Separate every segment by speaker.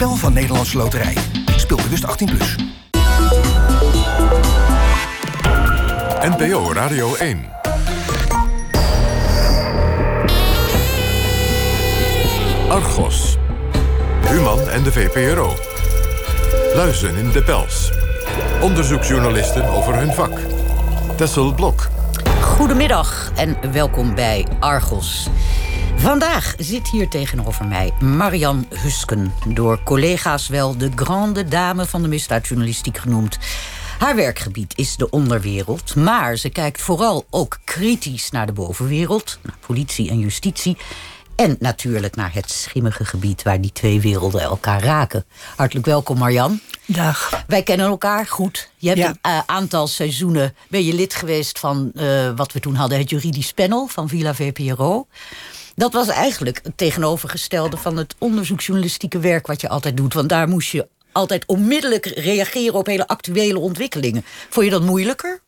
Speaker 1: spel van Nederlandse Loterij. Speel bewust 18+. Plus.
Speaker 2: NPO Radio 1. Argos. Human en de VPRO. Luizen in de pels. Onderzoeksjournalisten over hun vak. Tessel Blok.
Speaker 3: Goedemiddag en welkom bij Argos. Vandaag zit hier tegenover mij Marian Husken, door collega's wel de grande dame van de misdaadjournalistiek genoemd. Haar werkgebied is de onderwereld, maar ze kijkt vooral ook kritisch naar de bovenwereld, naar politie en justitie. En natuurlijk naar het schimmige gebied waar die twee werelden elkaar raken. Hartelijk welkom, Marjan.
Speaker 4: Dag.
Speaker 3: Wij kennen elkaar goed. Je hebt een uh, aantal seizoenen ben je lid geweest van uh, wat we toen hadden, het juridisch panel van Villa VPRO. Dat was eigenlijk het tegenovergestelde van het onderzoeksjournalistieke werk wat je altijd doet. Want daar moest je altijd onmiddellijk reageren op hele actuele ontwikkelingen. Vond je dat moeilijker?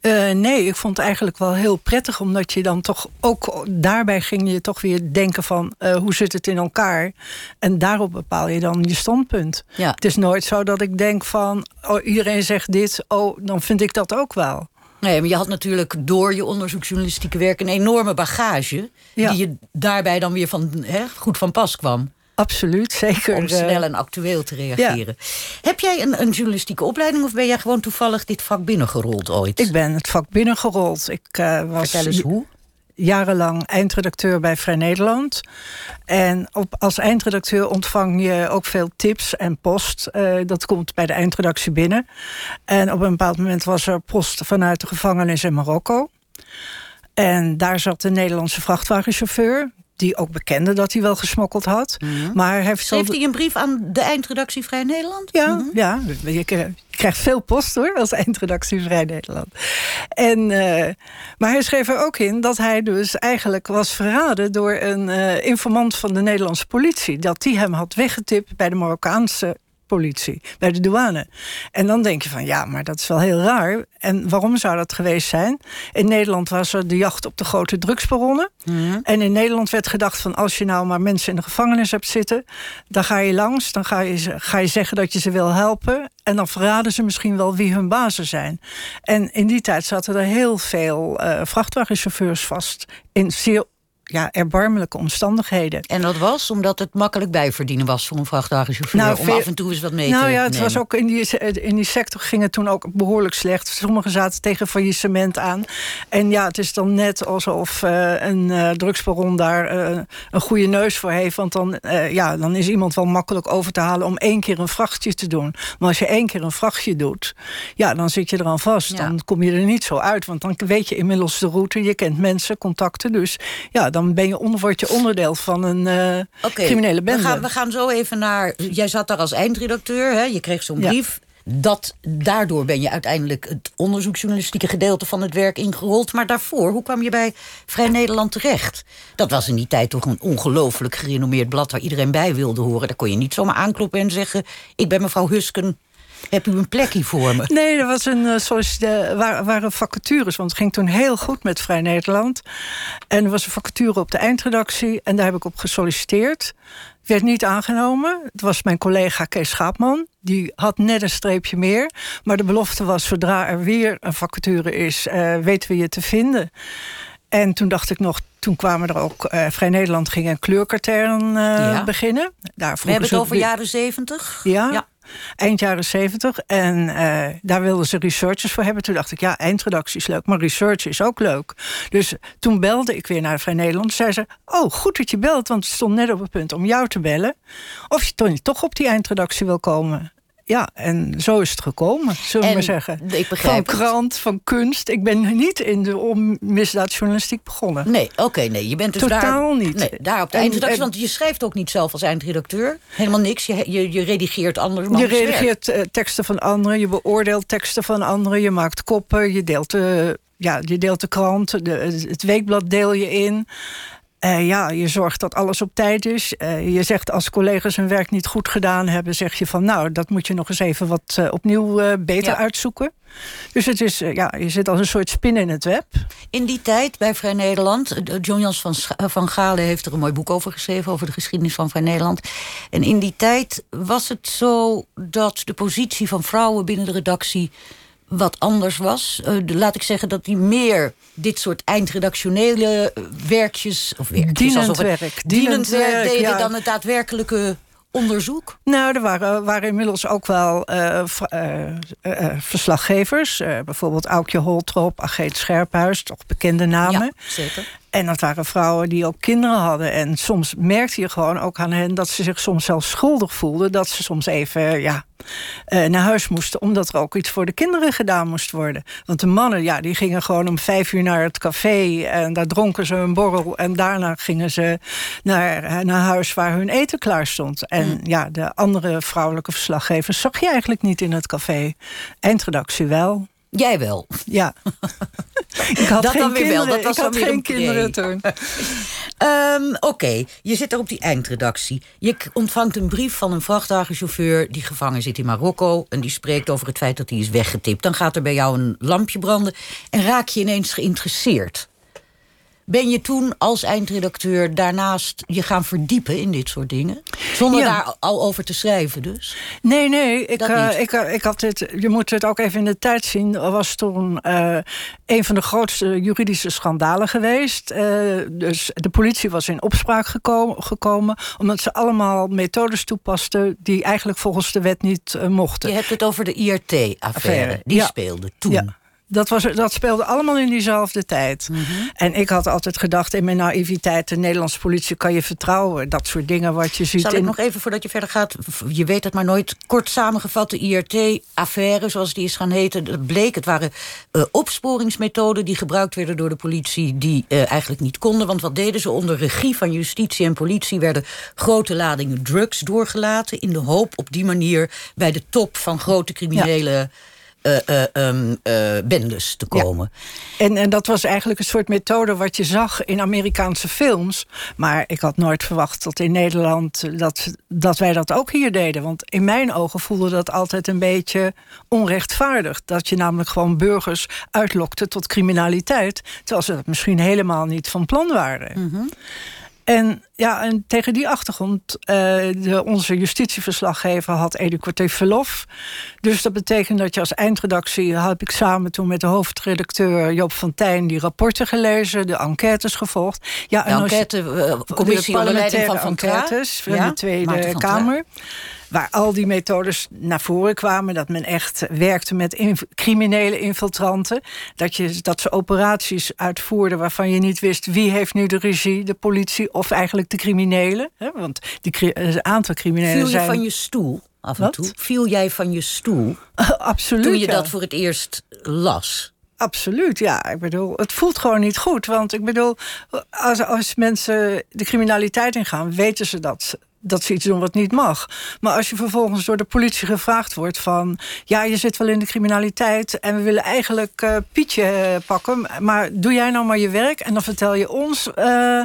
Speaker 4: Uh, nee, ik vond het eigenlijk wel heel prettig, omdat je dan toch ook daarbij ging je toch weer denken van uh, hoe zit het in elkaar? En daarop bepaal je dan je standpunt.
Speaker 3: Ja.
Speaker 4: Het is nooit zo dat ik denk van oh, iedereen zegt dit, oh, dan vind ik dat ook wel.
Speaker 3: Nee, maar je had natuurlijk door je onderzoeksjournalistieke werk een enorme bagage.
Speaker 4: Ja.
Speaker 3: Die je daarbij dan weer van, hè, goed van pas kwam.
Speaker 4: Absoluut, zeker.
Speaker 3: Om snel en actueel te reageren. Ja. Heb jij een, een, journalistieke opleiding of ben jij gewoon toevallig dit vak binnengerold ooit?
Speaker 4: Ik ben het vak binnengerold. Ik uh, was
Speaker 3: Vertel eens hoe?
Speaker 4: Jarenlang eindredacteur bij Vrij Nederland. En op, als eindredacteur ontvang je ook veel tips en post. Uh, dat komt bij de eindredactie binnen. En op een bepaald moment was er post vanuit de gevangenis in Marokko. En daar zat een Nederlandse vrachtwagenchauffeur die ook bekende dat hij wel gesmokkeld had.
Speaker 3: Mm -hmm.
Speaker 4: Maar hij heeft
Speaker 3: Schreef hij een brief aan de eindredactie Vrij Nederland?
Speaker 4: Ja,
Speaker 3: mm -hmm.
Speaker 4: ja je krijgt veel post hoor, als eindredactie Vrij Nederland. En, uh, maar hij schreef er ook in dat hij dus eigenlijk was verraden... door een uh, informant van de Nederlandse politie. Dat die hem had weggetipt bij de Marokkaanse bij de douane. En dan denk je van, ja, maar dat is wel heel raar. En waarom zou dat geweest zijn? In Nederland was er de jacht op de grote drugsbaronnen.
Speaker 3: Mhm.
Speaker 4: En in Nederland werd gedacht van... als je nou maar mensen in de gevangenis hebt zitten... dan ga je langs, dan ga je, ga je zeggen dat je ze wil helpen... en dan verraden ze misschien wel wie hun bazen zijn. En in die tijd zaten er heel veel uh, vrachtwagenchauffeurs vast... in zeer ja, erbarmelijke omstandigheden.
Speaker 3: En dat was omdat het makkelijk bijverdienen was voor een vrachtwagenchauffeur.
Speaker 4: Nou,
Speaker 3: om af en toe eens wat mee
Speaker 4: Nou
Speaker 3: te
Speaker 4: ja, het
Speaker 3: nemen.
Speaker 4: was ook in die, in die sector ging het toen ook behoorlijk slecht. Sommigen zaten tegen faillissement aan. En ja, het is dan net alsof eh, een eh, drugsbaron daar eh, een goede neus voor heeft. Want dan, ja, dan is iemand wel makkelijk over te halen om één keer een vrachtje te doen. Maar als je één keer een vrachtje doet, ja, dan zit je er aan vast.
Speaker 3: Ja.
Speaker 4: Dan kom je er niet zo uit. Want dan weet je inmiddels de route, je kent mensen, contacten. Dus ja, dan ben je word je onderdeel van een eh, criminele bende.
Speaker 3: We gaan, we gaan zo even naar... Jij zat daar als eindredacteur, hè? je kreeg zo'n
Speaker 4: Ja.
Speaker 3: brief. Dat, daardoor ben je uiteindelijk het onderzoeksjournalistieke gedeelte van het werk ingerold. Maar daarvoor, hoe kwam je bij Vrij Nederland terecht? Dat was in die tijd toch een ongelooflijk gerenommeerd blad... waar iedereen bij wilde horen. Daar kon je niet zomaar aankloppen en zeggen... ik ben mevrouw Husken, heb u een plekje voor me?
Speaker 4: Nee, er was een, eh, sollicita- waar, waren vacatures. Want het ging toen heel goed met Vrij Nederland. En er was een vacature op de eindredactie. En daar heb ik op gesolliciteerd. Werd niet aangenomen. Het was mijn collega Kees Schaapman. Die had net een streepje meer. Maar de belofte was, zodra er weer een vacature is... eh, weten we je te vinden. En toen dacht ik nog... Toen kwamen er ook... eh, Vrij Nederland ging een kleurkatern eh,
Speaker 3: Ja.
Speaker 4: beginnen. Daar
Speaker 3: We hebben het over jaren zeventig.
Speaker 4: ja,
Speaker 3: Ja.
Speaker 4: Eind jaren zeventig. En eh, daar wilden ze researchers voor hebben. Toen dacht ik, ja, eindredactie is leuk, maar research is ook leuk. Dus toen belde ik weer naar Vrij Nederland. Zei ze, oh, goed dat je belt, want het stond net op het punt om jou te bellen. Of je toch- toch op die eindredactie wil komen. Ja, en zo is het gekomen, zullen we maar zeggen.
Speaker 3: ik begrijp
Speaker 4: van
Speaker 3: het.
Speaker 4: krant, van kunst. Ik ben niet in de misdaadjournalistiek begonnen.
Speaker 3: Nee, oké, nee. Je bent dus
Speaker 4: Totaal
Speaker 3: daar,
Speaker 4: niet.
Speaker 3: Nee, daar op de
Speaker 4: En-
Speaker 3: eindredactie.
Speaker 4: en-
Speaker 3: want je schrijft ook niet zelf als eindredacteur. Helemaal niks. Je, je, je redigeert anders.
Speaker 4: Je redigeert eh, teksten van anderen, je beoordeelt teksten van anderen, je maakt koppen, je deelt de, ja, je deelt de krant, de, het weekblad deel je in. Uh, ja, je zorgt dat alles op tijd is. Uh, je zegt als collega's hun werk niet goed gedaan hebben, zeg je van nou, dat moet je nog eens even wat uh, opnieuw beter uitzoeken. Dus het is, ja, je zit als een soort spin in het web.
Speaker 3: In die tijd bij Vrij Nederland, John Jans van, van Galen heeft er een mooi boek over geschreven, over de geschiedenis van Vrij Nederland. En in die tijd was het zo dat de positie van vrouwen binnen de redactie wat anders was. Uh, laat ik zeggen dat die meer dit soort eindredactionele werkjes... of werkjes,
Speaker 4: dienend werk.
Speaker 3: Dienend werk deden ja. dan het daadwerkelijke onderzoek?
Speaker 4: Nou, er waren, waren inmiddels ook wel uh, uh, uh, verslaggevers. bijvoorbeeld Aukje Holtrop, Ageet Scherphuis, toch bekende namen.
Speaker 3: Ja, zeker.
Speaker 4: En dat waren vrouwen die ook kinderen hadden. En soms merkte je gewoon ook aan hen dat ze zich soms zelfs schuldig voelden. Dat ze soms even ja, uh, naar huis moesten. Omdat er ook iets voor de kinderen gedaan moest worden. Want de mannen, ja, die gingen gewoon om vijf uur naar het café. En daar dronken ze een borrel. En daarna gingen ze naar, eh, naar huis waar hun eten klaar stond. En mm. ja, de andere vrouwelijke verslaggevers zag je eigenlijk niet in het café. Eindredactie wel.
Speaker 3: Jij wel.
Speaker 4: Ja.
Speaker 3: Ik had dat geen dan weer kinderen. wel. Dat was
Speaker 4: ik had geen kinderen toen.
Speaker 3: um, Oké, je zit er op die eindredactie. Je ontvangt een brief van een vrachtwagenchauffeur... die gevangen zit in Marokko... en die spreekt over het feit dat hij is weggetipt. Dan gaat er bij jou een lampje branden... en raak je ineens geïnteresseerd. Ben je toen als eindredacteur daarnaast je gaan verdiepen in dit soort dingen? Zonder daar al over te schrijven dus?
Speaker 4: Nee, nee. Ik, uh, ik, uh, ik had dit, je moet het ook even in de tijd zien. Er was toen uh, een van de grootste juridische schandalen geweest. dus de politie was in opspraak gekomen, gekomen... omdat ze allemaal methodes toepasten... die eigenlijk volgens de wet niet mochten.
Speaker 3: Je hebt het over de IRT-affaire. Die ja. speelde toen. Ja
Speaker 4: dat, was, dat speelde allemaal in diezelfde tijd. Mhm. En ik had altijd gedacht in mijn naïviteit... de Nederlandse politie kan je vertrouwen. Dat soort dingen wat je ziet.
Speaker 3: Zal ik nog even, voordat je verder gaat... je weet het maar nooit, kort samengevat... de IRT-affaire, zoals die is gaan heten... dat bleek, het waren uh, opsporingsmethoden... die gebruikt werden door de politie... die uh, eigenlijk niet konden. Want wat deden ze? Onder regie van justitie en politie... werden grote ladingen drugs doorgelaten... in de hoop op die manier bij de top van grote criminele... Ja uh, uh, bendes te komen.
Speaker 4: En, en dat was eigenlijk een soort methode wat je zag in Amerikaanse films. Maar ik had nooit verwacht dat in Nederland dat, dat wij dat ook hier deden. Want in mijn ogen voelde dat altijd een beetje onrechtvaardig. Dat je namelijk gewoon burgers uitlokte tot criminaliteit. Terwijl ze dat misschien helemaal niet van plan waren. Mm en, ja, en tegen die achtergrond, uh, de, onze justitieverslaggever had educatief verlof. Dus dat betekent dat je als eindredactie, heb ik samen toen met de hoofdredacteur Joop Fontijn die rapporten gelezen, de enquêtes gevolgd.
Speaker 3: Ja, de enquêtecommissie onder leiding van Van
Speaker 4: enquêtes van ja? de Tweede Kamer waar al die methodes naar voren kwamen. Dat men echt werkte met criminele infiltranten. Dat, je, dat ze operaties uitvoerden waarvan je niet wist... wie heeft nu de regie, de politie of eigenlijk de criminelen. Want die, een aantal criminelen
Speaker 3: Viel
Speaker 4: je zijn...
Speaker 3: van je stoel af en toe? Viel jij van je stoel?
Speaker 4: Absoluut,
Speaker 3: Toen je dat voor het eerst las?
Speaker 4: Absoluut, ja. Ik bedoel, het voelt gewoon niet goed. Want ik bedoel, als, als mensen de criminaliteit ingaan, weten ze dat dat ze iets doen wat niet mag. Maar als je vervolgens door de politie gevraagd wordt van... ja, je zit wel in de criminaliteit en we willen eigenlijk uh, Pietje uh, pakken... maar doe jij nou maar je werk en dan vertel je ons uh,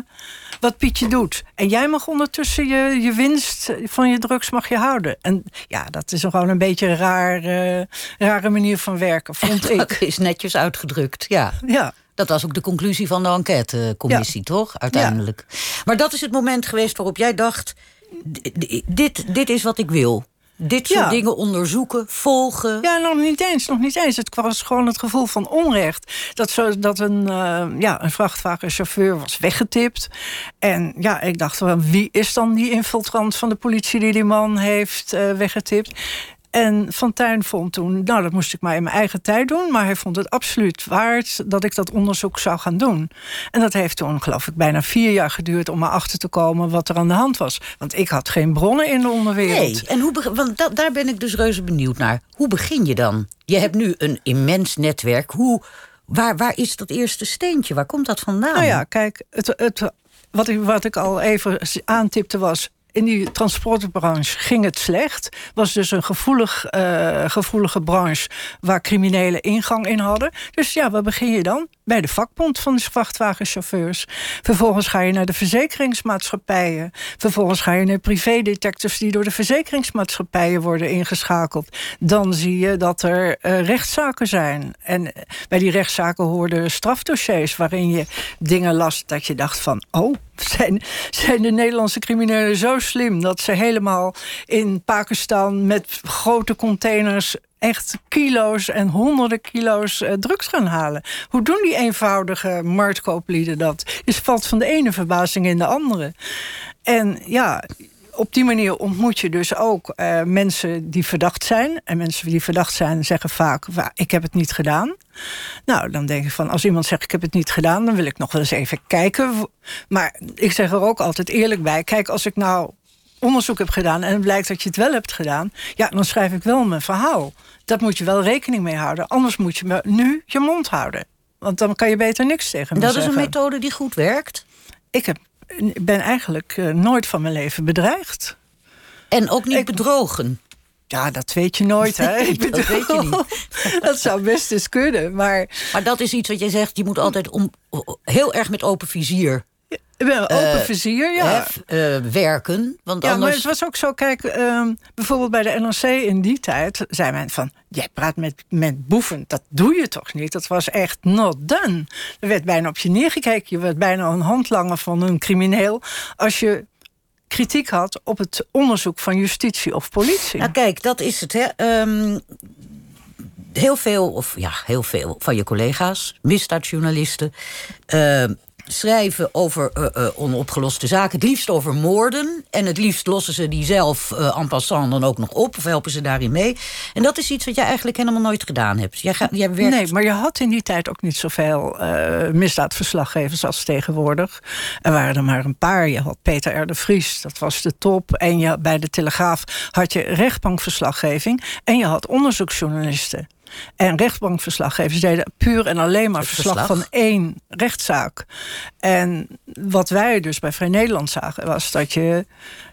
Speaker 4: wat Pietje doet. En jij mag ondertussen je, je winst van je drugs mag je houden. En ja, dat is gewoon een beetje een raar, rare manier van werken, vond ik. Dat
Speaker 3: is netjes uitgedrukt, ja.
Speaker 4: Ja.
Speaker 3: Dat was ook de conclusie van de enquêtecommissie, ja. toch? Uiteindelijk. Ja. Maar dat is het moment geweest waarop jij dacht dit, dit is wat ik wil. Dit soort dingen onderzoeken, volgen.
Speaker 4: Ja, nog niet eens, nog niet eens. Het was gewoon het gevoel van onrecht. Dat, zo, dat een, uh, ja, een vrachtwagenchauffeur was weggetipt. En ja, ik dacht, wie is dan die infiltrant van de politie... die die man heeft uh, weggetipt? En Fontijn vond toen, nou dat moest ik maar in mijn eigen tijd doen... maar hij vond het absoluut waard dat ik dat onderzoek zou gaan doen. En dat heeft toen, geloof ik, bijna vier jaar geduurd... om erachter te komen wat er aan de hand was. Want ik had geen bronnen in de onderwereld.
Speaker 3: Nee, en hoe, want daar ben ik dus reuze benieuwd naar. Hoe begin je dan? Je hebt nu een immens netwerk. Hoe, waar, waar is dat eerste steentje? Waar komt dat vandaan?
Speaker 4: Nou ja, kijk, het, het, wat, ik, wat ik al even aantipte was in die transportbranche ging het slecht. Was dus een gevoelig, uh, gevoelige branche waar criminelen ingang in hadden. Dus ja, waar begin je dan? Bij de vakbond van de vrachtwagenchauffeurs. Vervolgens ga je naar de verzekeringsmaatschappijen. Vervolgens ga je naar privédetectives die door de verzekeringsmaatschappijen worden ingeschakeld. Dan zie je dat er uh, rechtszaken zijn. En bij die rechtszaken hoorden strafdossiers waarin je dingen las dat je dacht van, oh, zijn, zijn de Nederlandse criminelen zo slim dat ze helemaal in Pakistan met grote containers echt kilo's en honderden kilo's uh, drugs gaan halen. Hoe doen die eenvoudige marktkooplieden dat? Je valt van de ene verbazing in de andere. En ja, op die manier ontmoet je dus ook uh, mensen die verdacht zijn. En mensen die verdacht zijn zeggen vaak: Ik heb het niet gedaan. Nou, dan denk ik van: Als iemand zegt ik heb het niet gedaan, dan wil ik nog wel eens even kijken. Maar ik zeg er ook altijd eerlijk bij: Kijk, als ik nou onderzoek heb gedaan en het blijkt dat je het wel hebt gedaan, ja, dan schrijf ik wel mijn verhaal. Dat moet je wel rekening mee houden. Anders moet je nu je mond houden. Want dan kan je beter niks tegen me
Speaker 3: dat
Speaker 4: zeggen.
Speaker 3: Dat is een methode die goed werkt?
Speaker 4: Ik heb, ben eigenlijk uh, nooit van mijn leven bedreigd.
Speaker 3: En ook niet ik, bedrogen?
Speaker 4: Ja, dat weet je nooit, hè?
Speaker 3: Nee, dat weet je niet.
Speaker 4: dat zou best eens kunnen, maar...
Speaker 3: Maar dat is iets wat jij zegt, je moet altijd om, heel erg met open vizier
Speaker 4: open uh, vizier, ja.
Speaker 3: Uh, werken. Want
Speaker 4: ja,
Speaker 3: anders...
Speaker 4: maar het was ook zo, kijk, uh, bijvoorbeeld bij de NRC in die tijd zei men van, jij praat met, met boeven, dat doe je toch niet? Dat was echt not done. Er werd bijna op je neergekeken, je werd bijna een handlanger van een crimineel als je kritiek had op het onderzoek van justitie of politie.
Speaker 3: Nou, kijk, dat is het. Hè. Um, heel veel, of ja, heel veel van je collega's, misdaadjournalisten. Uh, schrijven over uh, uh, onopgeloste zaken. Het liefst over moorden. En het liefst lossen ze die zelf uh, en passant dan ook nog op. Of helpen ze daarin mee. En dat is iets wat jij eigenlijk helemaal nooit gedaan hebt. Jij, ga, jij werkt...
Speaker 4: Nee, maar je had in die tijd ook niet zoveel misdaadverslaggevers als tegenwoordig. Er waren er maar een paar. Je had Peter R. de Vries, dat was de top. En je, bij de Telegraaf had je rechtbankverslaggeving. En je had onderzoeksjournalisten. En rechtbankverslaggevers deden puur en alleen maar verslag. van één rechtszaak. En wat wij dus bij Vrij Nederland zagen, was dat je.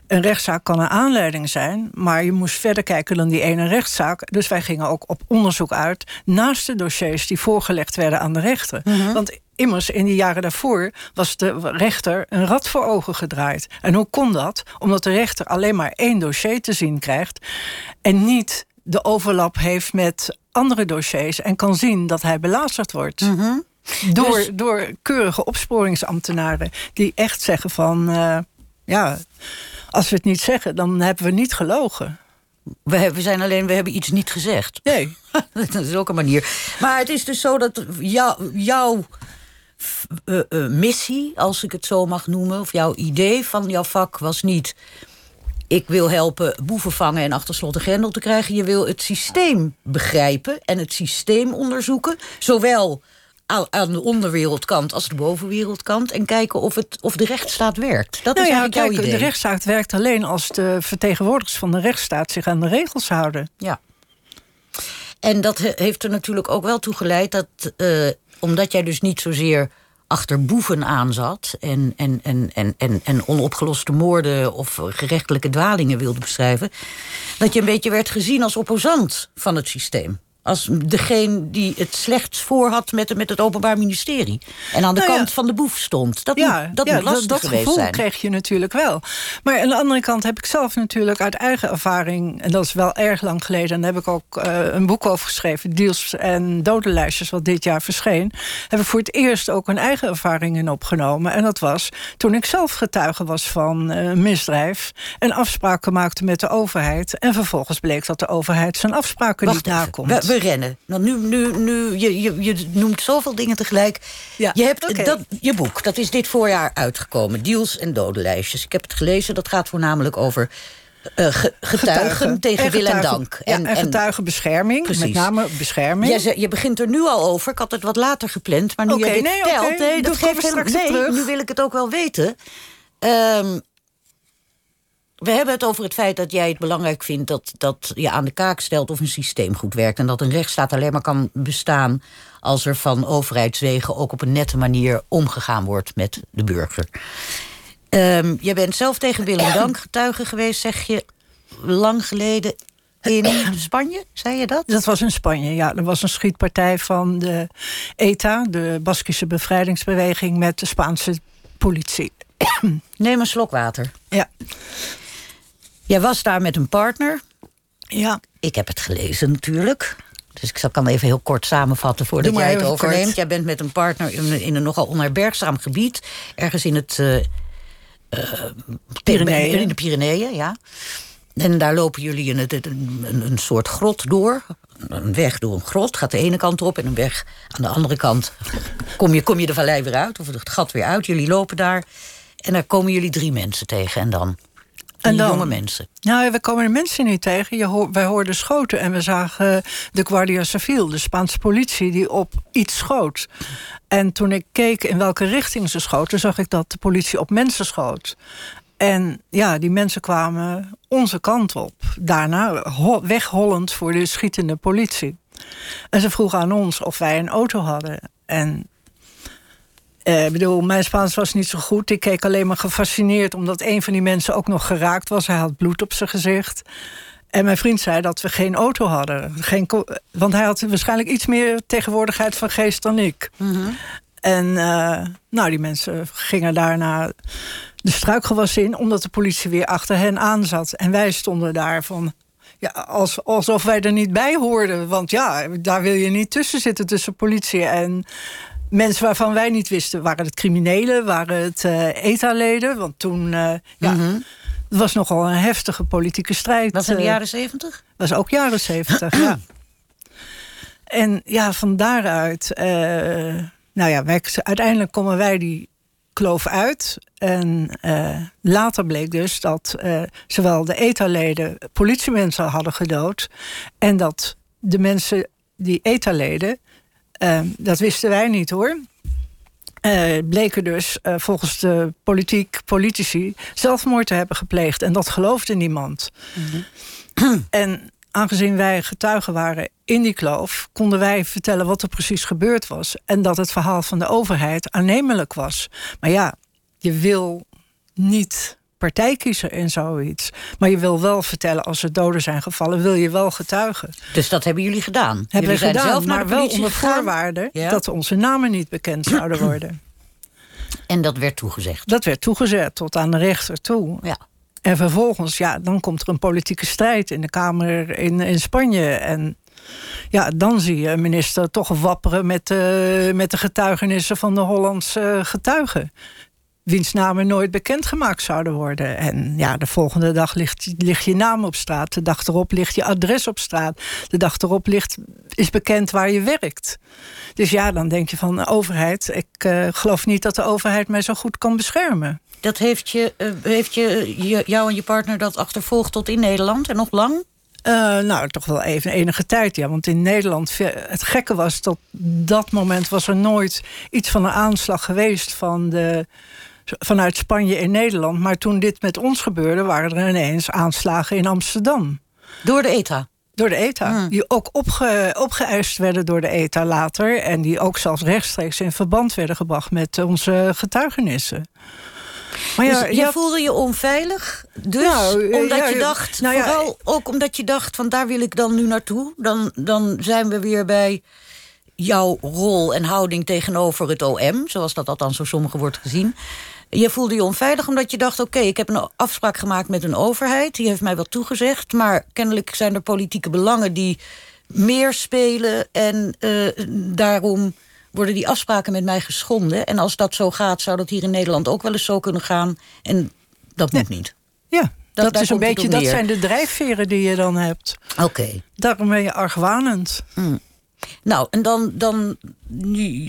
Speaker 4: Een rechtszaak kan een aanleiding zijn, maar je moest verder kijken dan die ene rechtszaak. Dus wij gingen ook op onderzoek uit naast de dossiers die voorgelegd werden aan de rechter. Want immers in die jaren daarvoor was de rechter een rad voor ogen gedraaid. En hoe kon dat? Omdat de rechter alleen maar één dossier te zien krijgt en niet de overlap heeft met andere dossiers en kan zien dat hij belazerd wordt.
Speaker 3: Mhm.
Speaker 4: Door, dus- door keurige opsporingsambtenaren die echt zeggen van uh, ja, als we het niet zeggen, dan hebben we niet gelogen.
Speaker 3: We, we zijn alleen, we hebben iets niet gezegd.
Speaker 4: Nee.
Speaker 3: dat is ook een manier. Maar het is dus zo dat jou, jouw uh, uh, missie, als ik het zo mag noemen, of jouw idee van jouw vak was niet ik wil helpen boeven vangen en achter slot en grendel te krijgen. Je wil het systeem begrijpen en het systeem onderzoeken. Zowel aan de onderwereldkant als de bovenwereldkant. En kijken of, het, of de rechtsstaat werkt. Dat
Speaker 4: nou
Speaker 3: is
Speaker 4: ja,
Speaker 3: eigenlijk
Speaker 4: kijk,
Speaker 3: jouw idee.
Speaker 4: De rechtsstaat werkt alleen als de vertegenwoordigers van de rechtsstaat zich aan de regels houden.
Speaker 3: Ja. En dat heeft er natuurlijk ook wel toe geleid dat, uh, omdat jij dus niet zozeer achter boeven aan zat en, en, en, en, en, en onopgeloste moorden of gerechtelijke dwalingen wilde beschrijven, dat je een beetje werd gezien als opposant van het systeem als degene die het slechts voor had met, met het Openbaar Ministerie. En aan de
Speaker 4: nou
Speaker 3: kant van de boef stond. Dat
Speaker 4: ja,
Speaker 3: moet, dat
Speaker 4: ja,
Speaker 3: moet lastig
Speaker 4: dat,
Speaker 3: geweest
Speaker 4: gevoel
Speaker 3: zijn.
Speaker 4: kreeg je natuurlijk wel. Maar aan de andere kant heb ik zelf natuurlijk uit eigen ervaring... en dat is wel erg lang geleden... en daar heb ik ook uh, een boek over geschreven... Deals en dodenlijstjes, wat dit jaar verscheen... heb ik voor het eerst ook een eigen ervaring in opgenomen. En dat was toen ik zelf getuige was van uh, misdrijf... en afspraken maakte met de overheid... en vervolgens bleek dat de overheid zijn afspraken
Speaker 3: Wacht
Speaker 4: niet nakomt.
Speaker 3: Rennen. Nou, nu, nu, nu, je, je, je noemt zoveel dingen tegelijk.
Speaker 4: Ja,
Speaker 3: je hebt dat, je boek, dat is dit voorjaar uitgekomen. Deals en dodenlijstjes. Ik heb het gelezen, dat gaat voornamelijk over eh, ge- getuigen, tegen wil en dank.
Speaker 4: Ja, en, getuigenbescherming,
Speaker 3: Precies.
Speaker 4: met name bescherming.
Speaker 3: Zei- je begint er nu al over. Ik had het wat later gepland, maar nu
Speaker 4: Oké,
Speaker 3: je dit
Speaker 4: nee,
Speaker 3: vertelt...
Speaker 4: oké.
Speaker 3: nee, dat geeft helemaal... Nee,
Speaker 4: terug.
Speaker 3: nu wil ik het ook wel weten. Ehm, we hebben het over het feit dat jij het belangrijk vindt... Dat, dat je aan de kaak stelt of een systeem goed werkt... en dat een rechtsstaat alleen maar kan bestaan... als er van overheidswegen ook op een nette manier omgegaan wordt met de burger. Ehm jij bent zelf tegen Willem Dank getuige geweest, zeg je, lang geleden. In Spanje, zei je dat?
Speaker 4: Dat was in Spanje, ja. Er was een schietpartij van de ETA, de Baskische Bevrijdingsbeweging, met de Spaanse politie.
Speaker 3: Neem een slok water.
Speaker 4: Ja.
Speaker 3: Jij was daar met een partner.
Speaker 4: Ja.
Speaker 3: Ik heb het gelezen natuurlijk. Dus ik kan even heel kort samenvatten voordat jij het overneemt. Kort. Jij bent met een partner in, in, een nogal onherbergzaam gebied. Ergens in het... Uh,
Speaker 4: Pyreneeën.
Speaker 3: In de Pyreneeën, ja. En daar lopen jullie een, een, een soort grot door. Een weg door een grot, gaat de ene kant op... en een weg aan de andere kant kom je, kom je de vallei weer uit... of het gat weer uit. Jullie lopen daar en daar komen jullie drie mensen tegen. En dan? En dan, jonge mensen.
Speaker 4: Nou, we komen de mensen niet tegen. Je wij hoorden schoten en we zagen de Guardia Civil, de Spaanse politie, die op iets schoot. En toen ik keek in welke richting ze schoten, zag ik dat de politie op mensen schoot. En ja, die mensen kwamen onze kant op. Daarna weghollend voor de schietende politie. En ze vroegen aan ons of wij een auto hadden. En uh, bedoel, mijn Spaans was niet zo goed. Ik keek alleen maar gefascineerd omdat een van die mensen ook nog geraakt was. Hij had bloed op zijn gezicht. En mijn vriend zei dat we geen auto hadden. Geen want hij had waarschijnlijk iets meer tegenwoordigheid van geest dan ik.
Speaker 3: Mhm.
Speaker 4: En uh, nou, die mensen gingen daarna de struikgewas in, omdat de politie weer achter hen aan zat. En wij stonden daar van. Ja, als, alsof wij er niet bij hoorden. Want ja, daar wil je niet tussen zitten tussen politie en mensen waarvan wij niet wisten. Waren het criminelen, waren het uh, ETA-leden? Want toen, uh, ja,
Speaker 3: Mhm.
Speaker 4: het was nogal een heftige politieke strijd.
Speaker 3: Was in de
Speaker 4: eh,
Speaker 3: jaren zeventig?
Speaker 4: was ook jaren zeventig, ja. En ja, van daaruit... nou ja, wij, uiteindelijk komen wij die kloof uit. En later bleek dus dat zowel de ETA-leden politiemensen hadden gedood... en dat de mensen die ETA-leden... eh, dat wisten wij niet hoor... eh, bleken dus eh, volgens de politiek, politici zelfmoord te hebben gepleegd. En dat geloofde niemand. En aangezien wij getuigen waren in die kloof, konden wij vertellen wat er precies gebeurd was. En dat het verhaal van de overheid aannemelijk was. Maar ja, je wil niet partij kiezen in zoiets. Maar je wil wel vertellen als er doden zijn gevallen, wil je wel getuigen.
Speaker 3: Dus dat hebben jullie gedaan?
Speaker 4: Hebben
Speaker 3: jullie zijn
Speaker 4: gedaan,
Speaker 3: zelf naar
Speaker 4: maar
Speaker 3: de
Speaker 4: wel onder
Speaker 3: gegaan?
Speaker 4: voorwaarde
Speaker 3: Ja.
Speaker 4: dat onze namen niet bekend zouden worden.
Speaker 3: En dat werd toegezegd.
Speaker 4: Dat werd toegezet tot aan de rechter toe.
Speaker 3: Ja.
Speaker 4: En vervolgens, ja, dan komt er een politieke strijd in de Kamer in, in Spanje. En ja, dan zie je een minister toch wapperen met, de met de getuigenissen van de Hollandse getuigen. Wiens namen nooit bekendgemaakt zouden worden. En ja, de volgende dag ligt, ligt je naam op straat. De dag erop ligt je adres op straat. De dag erop ligt, is bekend waar je werkt. Dus ja, dan denk je van de overheid. Ik eh, geloof niet dat de overheid mij zo goed kan beschermen.
Speaker 3: Dat heeft, je, eh, heeft je, je, jou en je partner dat achtervolgd tot in Nederland en nog lang?
Speaker 4: Eh, nou, toch wel even enige tijd, ja. Want in Nederland, het gekke was... tot dat moment was er nooit iets van een aanslag geweest... Van de, vanuit Spanje in Nederland. Maar toen dit met ons gebeurde... waren er ineens aanslagen in Amsterdam.
Speaker 3: Door de ETA.
Speaker 4: Door de ETA.
Speaker 3: Hmm.
Speaker 4: Die ook opge, opgeëist werden door de ETA later. En die ook zelfs rechtstreeks in verband werden gebracht... met onze getuigenissen. Maar
Speaker 3: dus je
Speaker 4: ja,
Speaker 3: voelde je onveilig. Dus
Speaker 4: Nou, eh,
Speaker 3: omdat
Speaker 4: ja,
Speaker 3: je dacht,
Speaker 4: nou ja,
Speaker 3: vooral ook omdat je dacht... van daar wil ik dan nu naartoe. Dan, dan zijn we weer bij jouw rol en houding tegenover het OM. Zoals dat althans door sommigen wordt gezien. Je voelde je onveilig omdat je dacht... oké, ik heb een afspraak gemaakt met een overheid. Die heeft mij wat toegezegd. Maar kennelijk zijn er politieke belangen die meer spelen. En eh, daarom worden die afspraken met mij geschonden. En als dat zo gaat, zou dat hier in Nederland ook wel eens zo kunnen gaan. En dat moet niet.
Speaker 4: ja, dat, is een beetje, dat
Speaker 3: neer.
Speaker 4: zijn de drijfveren die je dan hebt.
Speaker 3: Oké.
Speaker 4: Daarom ben je argwanend.
Speaker 3: Nou, en dan, dan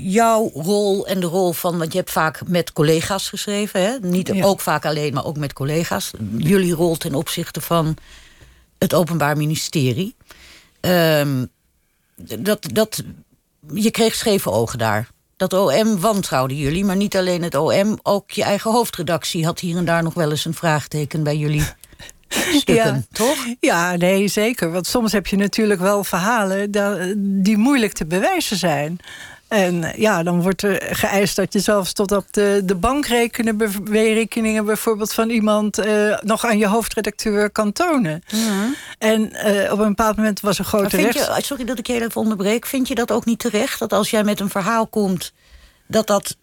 Speaker 3: jouw rol en de rol van... want je hebt vaak met collega's geschreven, hè? Niet
Speaker 4: Ja.
Speaker 3: ook vaak alleen, maar ook met collega's. Jullie rol ten opzichte van het Openbaar Ministerie. Ehm, dat, dat, je kreeg scheve ogen daar. Dat OM wantrouwde jullie, maar niet alleen het OM... ook je eigen hoofdredactie had hier en daar nog wel eens een vraagteken bij jullie stukken, toch?
Speaker 4: Ja, nee, zeker. Want soms heb je natuurlijk wel verhalen die moeilijk te bewijzen zijn. En ja, dan wordt er geëist dat je zelfs tot op de, de bankrekeningen bijvoorbeeld van iemand nog aan je hoofdredacteur kan tonen. Ja. En op een bepaald moment was er grote rechts...
Speaker 3: Je, sorry dat ik je even onderbreek. Vind je dat ook niet terecht? Dat als jij met een verhaal komt dat dat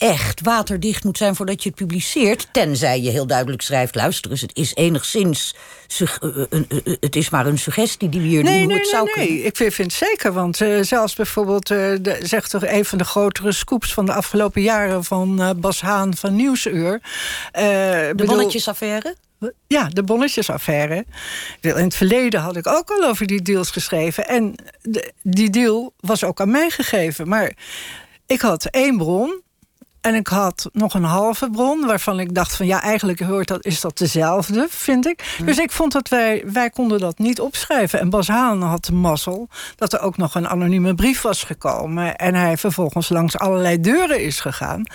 Speaker 3: echt waterdicht moet zijn voordat je het publiceert. Tenzij je heel duidelijk schrijft: luister eens, het is enigszins. Eh, eh, eh, het is maar een suggestie die we hier
Speaker 4: nee,
Speaker 3: doen.
Speaker 4: Nee,
Speaker 3: het zou
Speaker 4: nee, nee. Ik vind, het zeker. Want zelfs bijvoorbeeld, uh, zegt toch een van de grotere scoops van de afgelopen jaren van Bas Haan van Nieuwsuur.
Speaker 3: de bedoel, bonnetjesaffaire?
Speaker 4: Ja, de bonnetjesaffaire. In het verleden had ik ook al over die deals geschreven. En die deal was ook aan mij gegeven. Maar ik had één bron en ik had nog een halve bron waarvan ik dacht van ja, eigenlijk hoort dat, is dat dezelfde, vind ik. Dus ik vond dat wij, wij konden dat niet opschrijven. En Bas Haan had de mazzel dat er ook nog een anonieme brief was gekomen. En hij vervolgens langs allerlei deuren is gegaan.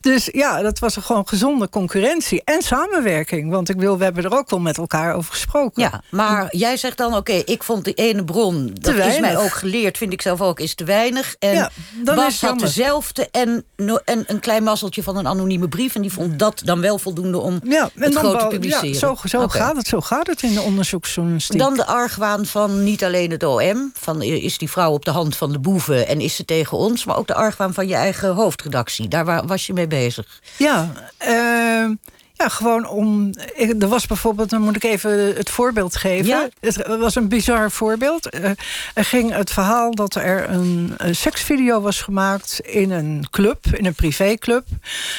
Speaker 4: Dus ja, dat was gewoon gezonde concurrentie en samenwerking. Want ik wil, we hebben er ook wel met elkaar over gesproken.
Speaker 3: Ja, maar jij zegt dan, oké, ik vond die ene bron... dat is mij ook geleerd, vind ik zelf ook, is te weinig. En ja, Bas had dezelfde en, en een klein mazzeltje van een anonieme brief... en die vond dat dan wel voldoende om ja, het groot te publiceren. Ja,
Speaker 4: zo, zo, gaat het, zo gaat het in de onderzoeksjournalistiek.
Speaker 3: Dan de argwaan van niet alleen het OM... van is die vrouw op de hand van de boeven en is ze tegen ons... maar ook de argwaan van je eigen hoofdredactie. Daar was je mee bezig?
Speaker 4: Ja, uh, ja, gewoon om. Er was bijvoorbeeld, dan moet ik even het voorbeeld geven. Ja? Het was een bizar voorbeeld. Uh, er ging het verhaal dat er een, een, seksvideo was gemaakt in een club, in een privéclub.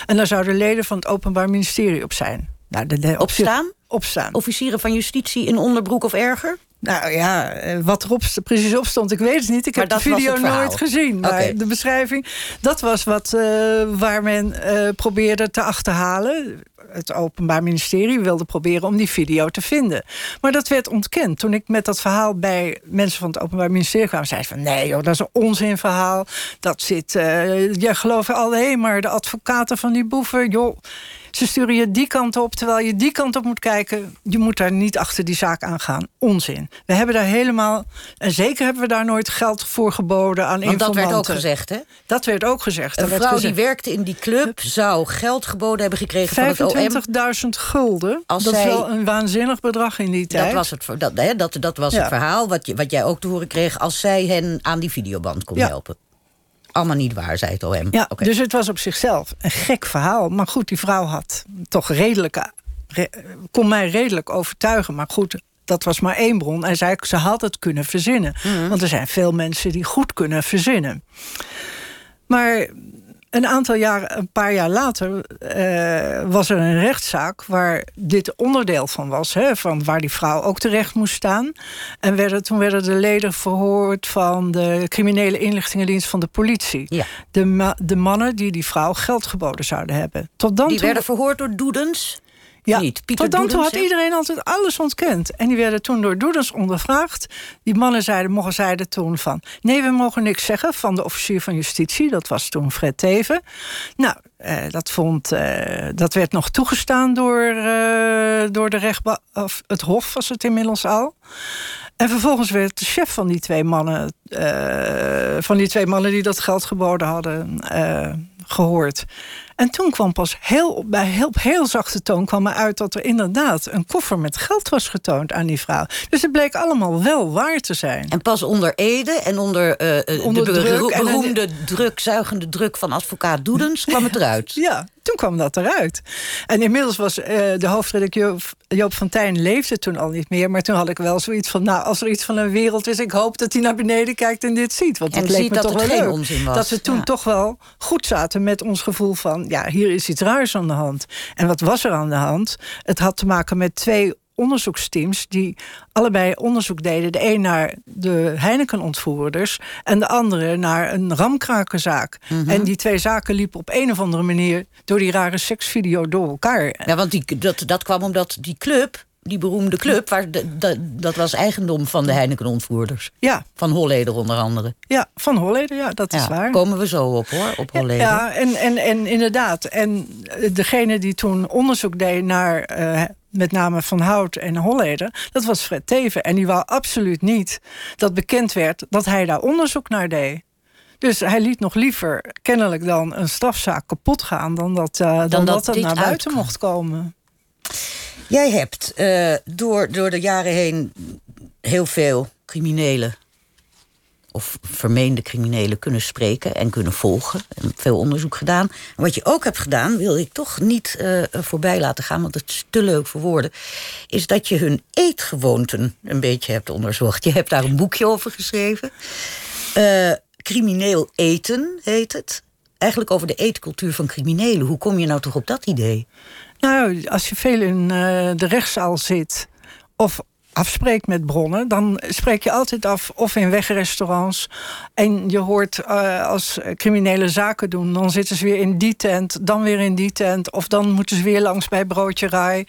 Speaker 4: En daar zouden leden van het Openbaar Ministerie op zijn.
Speaker 3: Nou, de, de, opstaan?
Speaker 4: Opstaan.
Speaker 3: Officieren van justitie in onderbroek of erger?
Speaker 4: Nou ja, eh, wat er precies op stond, ik weet het niet. Ik heb de video nooit gezien. Maar de beschrijving, dat was wat, uh, waar men uh, probeerde te achterhalen. Het Openbaar Ministerie wilde proberen om die video te vinden. Maar dat werd ontkend. Toen ik met dat verhaal bij mensen van het Openbaar Ministerie kwam... zei ze van, nee joh, dat is een onzinverhaal. Dat zit, uh, jij gelooft alleen maar de advocaten van die boeven. Joh, ze sturen je die kant op, terwijl je die kant op moet kijken. Je moet daar niet achter die zaak aangaan. Onzin. We hebben daar helemaal... En zeker hebben we daar nooit geld voor geboden aan Want
Speaker 3: dat werd ook gezegd, hè?
Speaker 4: Dat werd ook gezegd.
Speaker 3: Een vrouw die werkte in die club zou geld geboden hebben gekregen van het
Speaker 4: OM. 25.000 gulden. Als dat is wel een waanzinnig bedrag in die tijd.
Speaker 3: Dat was het, dat, hè, dat, dat was het verhaal wat, je, wat jij ook te horen kreeg... als zij hen aan die videoband kon helpen allemaal niet waar, zei het OM.
Speaker 4: Ja, dus het was op zichzelf een gek verhaal. Maar goed, die vrouw had toch redelijk... kon mij redelijk overtuigen. Maar goed, dat was maar één bron. En zei, ze had het kunnen verzinnen. Mhm. Want er zijn veel mensen die goed kunnen verzinnen. Maar een aantal jaar, een paar jaar later, uh, was er een rechtszaak waar dit onderdeel van was, hè, van waar die vrouw ook terecht moest staan. En werden, toen werden de leden verhoord van de criminele inlichtingendienst van de politie. Ja. De, de mannen die die vrouw geld geboden zouden hebben.
Speaker 3: Tot dan die werden verhoord door Doedens?
Speaker 4: Ja, niet. Pieter tot dan toe had iedereen altijd alles ontkend. En die werden toen door Doedens ondervraagd. Die mannen zeiden, mogen zeiden toen van... nee, we mogen niks zeggen van de officier van justitie. Dat was toen Fred Teven. Nou, eh, dat, vond, eh, dat werd nog toegestaan door, eh, door de rechtba of het Hof, was het inmiddels al. En vervolgens werd de chef van die twee mannen... Uh, van die twee mannen die dat geld geboden hadden, uh, gehoord. En toen kwam pas heel, bij heel, heel zachte toon kwam er uit dat er inderdaad een koffer met geld was getoond aan die vrouw. Dus het bleek allemaal wel waar te zijn.
Speaker 3: En pas onder Ede en onder, uh, onder de druk, beroemde en, druk, zuigende druk van advocaat Doedens kwam het eruit.
Speaker 4: Ja, toen kwam dat eruit. En inmiddels was uh, de hoofdredacteur Joop van Tijn leefde toen al niet meer. Maar toen had ik wel zoiets van, nou, als er iets van een wereld is... ik hoop dat hij naar beneden kijkt en dit ziet. Want dat leek me toch wel leuk. Dat we toen toch wel goed zaten met ons gevoel van... ja, hier is iets raars aan de hand. En wat was er aan de hand? Het had te maken met twee onderzoeksteams die allebei onderzoek deden. De een naar de Heineken-ontvoerders en de andere naar een ramkrakenzaak. Mhm. En die twee zaken liepen op een of andere manier door die rare seksvideo door elkaar.
Speaker 3: Ja, want die, dat, dat kwam omdat die club die beroemde club, waar de, dat was eigendom van de Heineken-ontvoerders.
Speaker 4: Ja.
Speaker 3: Van Holleder onder andere.
Speaker 4: Ja, van Holleder, ja, dat is waar.
Speaker 3: Komen we zo op hoor, op Holleder.
Speaker 4: Ja, en, en, en inderdaad. En degene die toen onderzoek deed naar uh, met name Van Hout en Holleder, dat was Fred Teven. En die wou absoluut niet dat bekend werd dat hij daar onderzoek naar deed. Dus hij liet nog liever kennelijk dan een strafzaak kapot gaan... dan dat, uh, dan, dan, dat, het naar buiten mocht komen.
Speaker 3: Jij hebt uh, door, door de jaren heen heel veel criminelen of vermeende criminelen kunnen spreken en kunnen volgen. En veel onderzoek gedaan. Wat je ook hebt gedaan, wil ik toch niet uh, voorbij laten gaan, want het is te leuk voor woorden. Is dat je hun eetgewoonten een beetje hebt onderzocht. Je hebt daar een boekje over geschreven. Uh, crimineel eten heet het. Eigenlijk over de eetcultuur van criminelen. Hoe kom je nou toch op dat idee?
Speaker 4: Nou, als je veel in uh, de rechtszaal zit. of afspreekt met bronnen, dan spreek je altijd af of in wegrestaurants. En je hoort uh, als criminele zaken doen, dan zitten ze weer in die tent, dan weer in die tent. Of dan moeten ze weer langs bij Broodje Rai.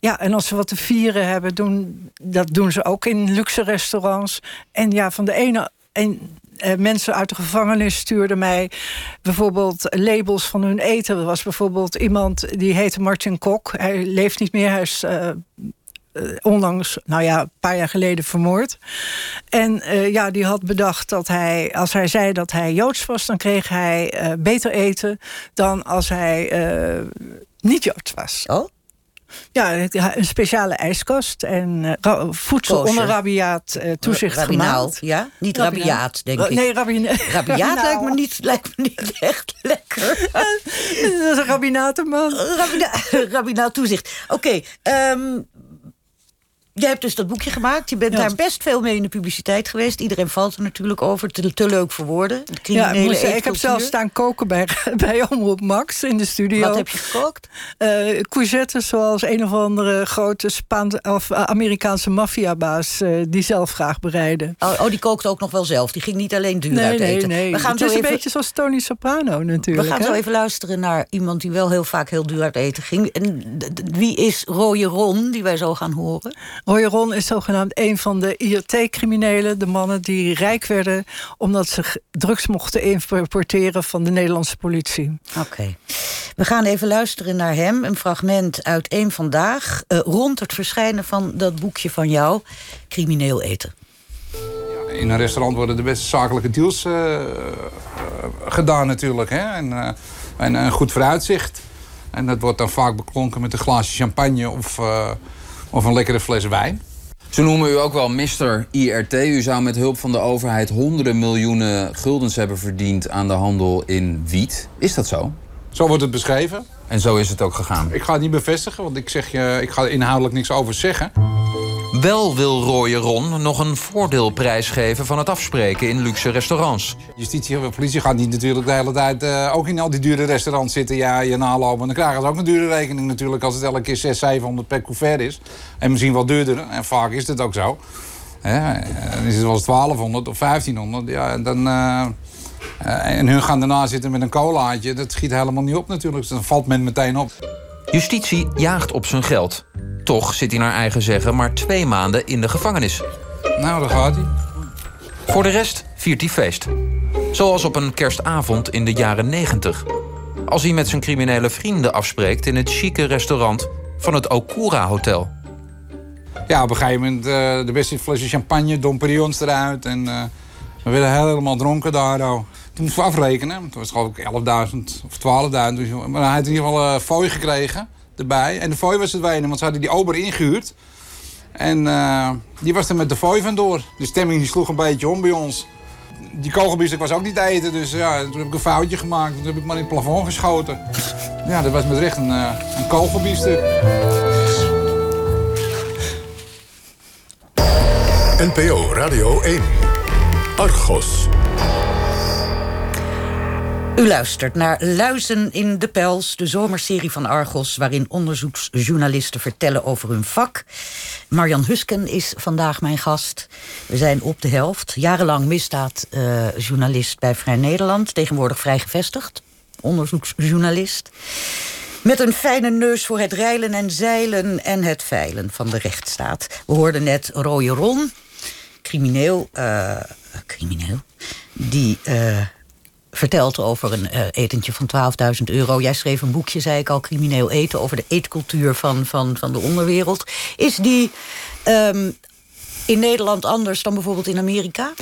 Speaker 4: Ja, en als ze wat te vieren hebben, doen, dat doen ze ook in luxe restaurants. En ja, van de ene. En mensen uit de gevangenis stuurden mij bijvoorbeeld labels van hun eten. Er was bijvoorbeeld iemand die heette Martin Kok. Hij leeft niet meer, hij is uh, onlangs, nou ja, een paar jaar geleden vermoord. En ja, die had bedacht dat hij, als hij zei dat hij Joods was, dan kreeg hij beter eten dan als hij niet Joods was.
Speaker 3: Oh?
Speaker 4: Ja, een speciale ijskast en uh, voedsel Koosje. onder rabiaat uh, toezicht
Speaker 3: Rabinaal,
Speaker 4: gemaakt.
Speaker 3: ja? Niet rabiaat, rabiaat denk ik.
Speaker 4: Nee,
Speaker 3: rabiaat lijkt, me niet, lijkt me niet echt lekker.
Speaker 4: dat is een rabinatenman.
Speaker 3: Rabina rabinaal toezicht. Oké, okay, um, Jij hebt dus dat boekje gemaakt. Je bent ja. daar best veel mee in de publiciteit geweest. Iedereen valt er natuurlijk over. Te, te leuk voor woorden.
Speaker 4: Ja, ik, moest, ik heb zelfs staan koken bij, bij Omroep Max in de studio.
Speaker 3: Wat heb je gekookt?
Speaker 4: Uh, courgettes zoals een of andere grote Spaanse of Amerikaanse maffiabaas... Uh, die zelf graag bereiden.
Speaker 3: Oh, oh, die kookte ook nog wel zelf. Die ging niet alleen duur
Speaker 4: nee,
Speaker 3: uit eten.
Speaker 4: Nee, nee. We gaan Het is even... een beetje zoals Tony Soprano natuurlijk.
Speaker 3: We gaan
Speaker 4: hè?
Speaker 3: zo even luisteren naar iemand die wel heel vaak heel duur uit eten ging. En wie is Rooie Ron, die wij zo gaan horen?
Speaker 4: Roy Ron is zogenaamd een van de IRT-criminelen. De mannen die rijk werden omdat ze drugs mochten importeren van de Nederlandse politie.
Speaker 3: Oké. Okay. We gaan even luisteren naar hem. Een fragment uit één vandaag. Uh, rond het verschijnen van dat boekje van jou. Crimineel eten.
Speaker 5: In een restaurant worden de beste zakelijke deals uh, uh, gedaan natuurlijk. Hè? En, uh, en een goed vooruitzicht. En dat wordt dan vaak beklonken met een glaasje champagne of of een lekkere fles wijn.
Speaker 6: Ze noemen u ook wel Mr. IRT. U zou met hulp van de overheid honderden miljoenen guldens hebben verdiend aan de handel in wiet. Is dat zo?
Speaker 5: Zo wordt het beschreven.
Speaker 6: En zo is het ook gegaan?
Speaker 5: Ik ga het niet bevestigen, want ik, zeg je, ik ga er inhoudelijk niks over zeggen.
Speaker 7: Wel wil Rooie Ron nog een voordeelprijs geven van het afspreken in luxe restaurants.
Speaker 5: Justitie en politie gaan niet natuurlijk de hele tijd uh, ook in al die dure restaurants zitten. Ja, je nalopen. En dan krijgen ze ook een dure rekening natuurlijk als het elke keer 600, 700 per couvert is. En misschien wel duurder. En vaak is het ook zo. Dan is het wel eens 1200 of 1500. Ja, en dan... Uh, uh, en hun gaan daarna zitten met een colaatje. Dat schiet helemaal niet op natuurlijk. Dus dan valt men meteen op.
Speaker 7: Justitie jaagt op zijn geld. Toch zit hij naar eigen zeggen maar twee maanden in de gevangenis.
Speaker 5: Nou, daar gaat hij.
Speaker 7: Voor de rest viert hij feest. Zoals op een kerstavond in de jaren 90. Als hij met zijn criminele vrienden afspreekt in het chique restaurant van het Okura Hotel.
Speaker 5: Ja, op een gegeven moment uh, de beste flesje champagne, Dom Perions eruit. En uh, we werden helemaal dronken daar. Toen moesten we afrekenen. Toen was het geloof ik 11.000 of 12.000. Maar hij had in ieder geval een fooi gekregen erbij. En de fooi was het weinig, want ze hadden die ober ingehuurd. En uh, die was er met de fooi vandoor. De stemming die sloeg een beetje om bij ons. Die kogelbiefstuk was ook niet te eten, dus ja, toen heb ik een foutje gemaakt. Toen heb ik maar in het plafond geschoten. Ja, dat was met recht een, uh, een.
Speaker 2: NPO Radio 1. Argos.
Speaker 3: U luistert naar Luizen in de Pels, de zomerserie van Argos... waarin onderzoeksjournalisten vertellen over hun vak. Marjan Husken is vandaag mijn gast. We zijn op de helft. Jarenlang misdaadjournalist uh, bij Vrij Nederland. Tegenwoordig vrij gevestigd. Onderzoeksjournalist. Met een fijne neus voor het reilen en zeilen en het veilen van de rechtsstaat. We hoorden net Rooie Ron, crimineel... Uh, crimineel? Die... Uh, vertelt over een uh, etentje van 12.000 euro. Jij schreef een boekje, zei ik al, crimineel eten... over de eetcultuur van, van, van de onderwereld. Is die um, in Nederland anders dan bijvoorbeeld in Amerika?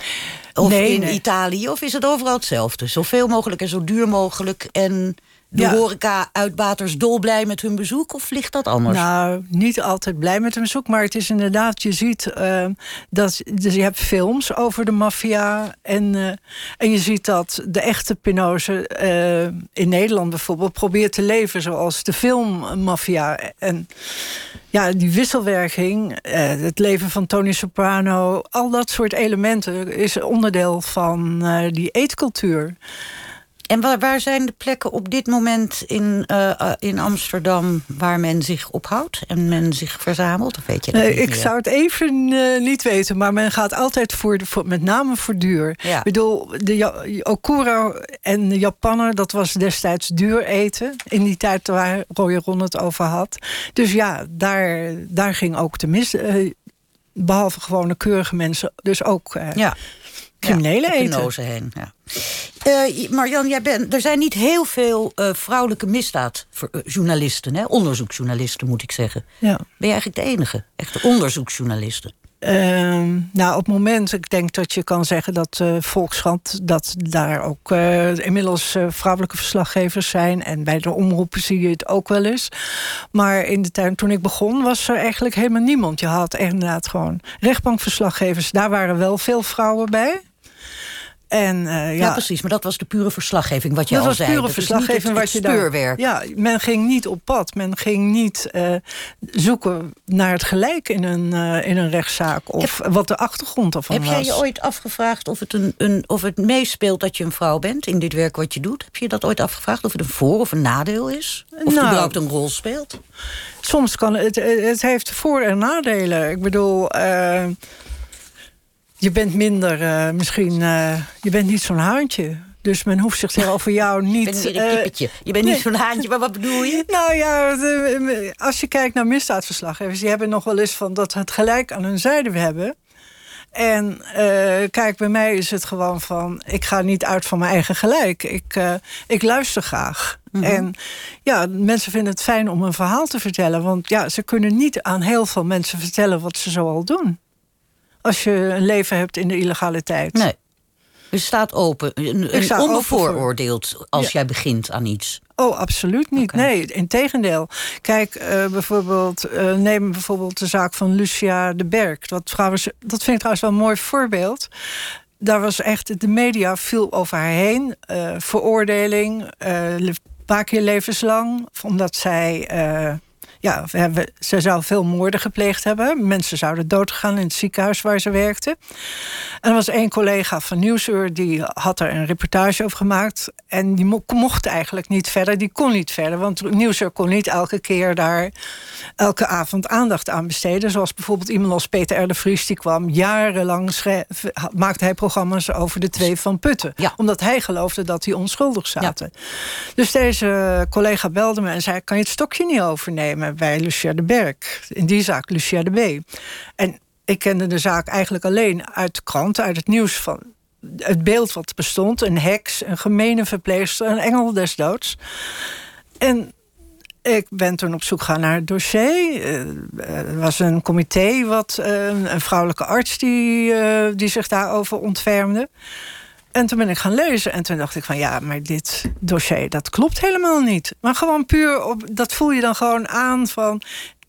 Speaker 3: Of
Speaker 4: Nee,
Speaker 3: in
Speaker 4: nee.
Speaker 3: Italië? Of is het overal hetzelfde? Zoveel mogelijk en zo duur mogelijk. En de
Speaker 4: Ja.
Speaker 3: horeca-uitbaters dolblij met hun bezoek? Of ligt dat anders?
Speaker 4: Nou, niet altijd blij met een bezoek, maar het is inderdaad, je ziet eh, dat dus je hebt films over de maffia en, eh, en je ziet dat de echte Pinoze eh, in Nederland bijvoorbeeld probeert te leven zoals de filmmaffia. En ja, die wisselwerking, eh, het leven van Tony Soprano, al dat soort elementen is onderdeel van die eetcultuur.
Speaker 3: En waar, waar zijn de plekken op dit moment in, eh, eh, in Amsterdam... waar men zich ophoudt en men zich verzamelt? Of weet je dat
Speaker 4: Nee, ik
Speaker 3: meer?
Speaker 4: zou het even eh, niet weten, maar men gaat altijd voor, de, voor met name voor duur.
Speaker 3: Ja.
Speaker 4: Ik bedoel, de Ja- Okura en de Japaner, dat was destijds duur eten. In die tijd waar Roy Ron het over had. Dus ja, daar, daar ging ook de mis. eh, behalve gewone keurige mensen, dus ook
Speaker 3: Ja.
Speaker 4: criminelen
Speaker 3: ja,
Speaker 4: eten.
Speaker 3: Heen, ja. Eh, Marjan, jij bent, er zijn niet heel veel eh, vrouwelijke misdaadjournalisten, hè? onderzoeksjournalisten moet ik zeggen.
Speaker 4: Ja.
Speaker 3: Ben je eigenlijk de enige echte onderzoeksjournalisten?
Speaker 4: Ehm, nou, op het moment, ik denk dat je kan zeggen dat eh Volkskrant... dat daar ook eh, inmiddels eh, vrouwelijke verslaggevers zijn... en bij de omroepen zie je het ook wel eens. Maar in de tijd toen ik begon was er eigenlijk helemaal niemand. Je had inderdaad gewoon rechtbankverslaggevers. Daar waren wel veel vrouwen bij. En, eh,
Speaker 3: Ja,
Speaker 4: ja,
Speaker 3: precies, maar dat was de pure verslaggeving, wat je
Speaker 4: dat
Speaker 3: al
Speaker 4: was
Speaker 3: zei.
Speaker 4: pure
Speaker 3: Dat is niet
Speaker 4: verslaggeving wat je daar-
Speaker 3: speurwerk.
Speaker 4: Ja, men ging niet op pad. Men ging niet eh, zoeken naar het gelijk in een, eh, in een rechtszaak. Of wat de achtergrond ervan
Speaker 3: Heb
Speaker 4: was.
Speaker 3: jij je ooit afgevraagd of het, een, een, of het meespeelt dat je een vrouw bent in dit werk wat je doet? Heb je dat ooit afgevraagd? Of het een voor- of een nadeel is? Of het
Speaker 4: Nou.
Speaker 3: überhaupt een rol speelt?
Speaker 4: Soms kan het, het heeft voor- en nadelen. Ik bedoel, je bent minder, eh, misschien, eh, je bent niet zo'n haantje. Dus men hoeft zich tegenover jou niet...
Speaker 3: bent meer een
Speaker 4: eh,
Speaker 3: kippetje. Je bent niet zo'n haantje, maar wat bedoel je?
Speaker 4: Nou ja, als je kijkt naar misdaadverslaggevers... die hebben nog wel eens van dat het gelijk aan hun zijde hebben. En kijk, bij mij is het gewoon van... ik ga niet uit van mijn eigen gelijk. Ik, ik luister graag. En ja, mensen vinden het fijn om een verhaal te vertellen. Want ja, ze kunnen niet aan heel veel mensen vertellen... wat ze zoal doen. Als je een leven hebt in de illegaliteit.
Speaker 3: Nee. Je staat open, een, onbevooroordeeld als
Speaker 4: Ja.
Speaker 3: jij begint aan iets.
Speaker 4: Oh, absoluut niet. Nee, integendeel. Kijk, eh, bijvoorbeeld, eh, neem bijvoorbeeld de zaak van Lucia de Berg. Dat, trouwens, dat vind ik trouwens wel een mooi voorbeeld. Daar was echt, de media viel over haar heen. eh, veroordeling, een paar keer levenslang. Omdat zij, ja, we hebben, ze zou veel moorden gepleegd hebben. Mensen zouden doodgaan in het ziekenhuis waar ze werkte. En er was één collega van Nieuwsuur, die had er een reportage over gemaakt. En die mo- mocht eigenlijk niet verder, die kon niet verder. Want Nieuwsuur kon niet elke keer daar elke avond aandacht aan besteden. Zoals bijvoorbeeld iemand als Peter R. de Vries, die kwam jarenlang, maakte hij programma's over de twee van Putten.
Speaker 3: Ja.
Speaker 4: Omdat hij geloofde dat die onschuldig zaten. Dus deze collega belde me en zei, kan je het stokje niet overnemen bij Lucia de Berg? In die zaak, Lucia de B. En ik kende de zaak eigenlijk alleen uit de krant, uit het nieuws van het beeld wat bestond. Een heks, een gemene verpleegster, een engel des doods. En ik ben toen op zoek gegaan naar het dossier. Eh, Er was een comité, wat, eh, een vrouwelijke arts die, eh, die zich daarover ontfermde. En toen ben ik gaan lezen en toen dacht ik van ja, maar dit dossier dat klopt helemaal niet. Maar gewoon puur op dat voel je dan gewoon aan van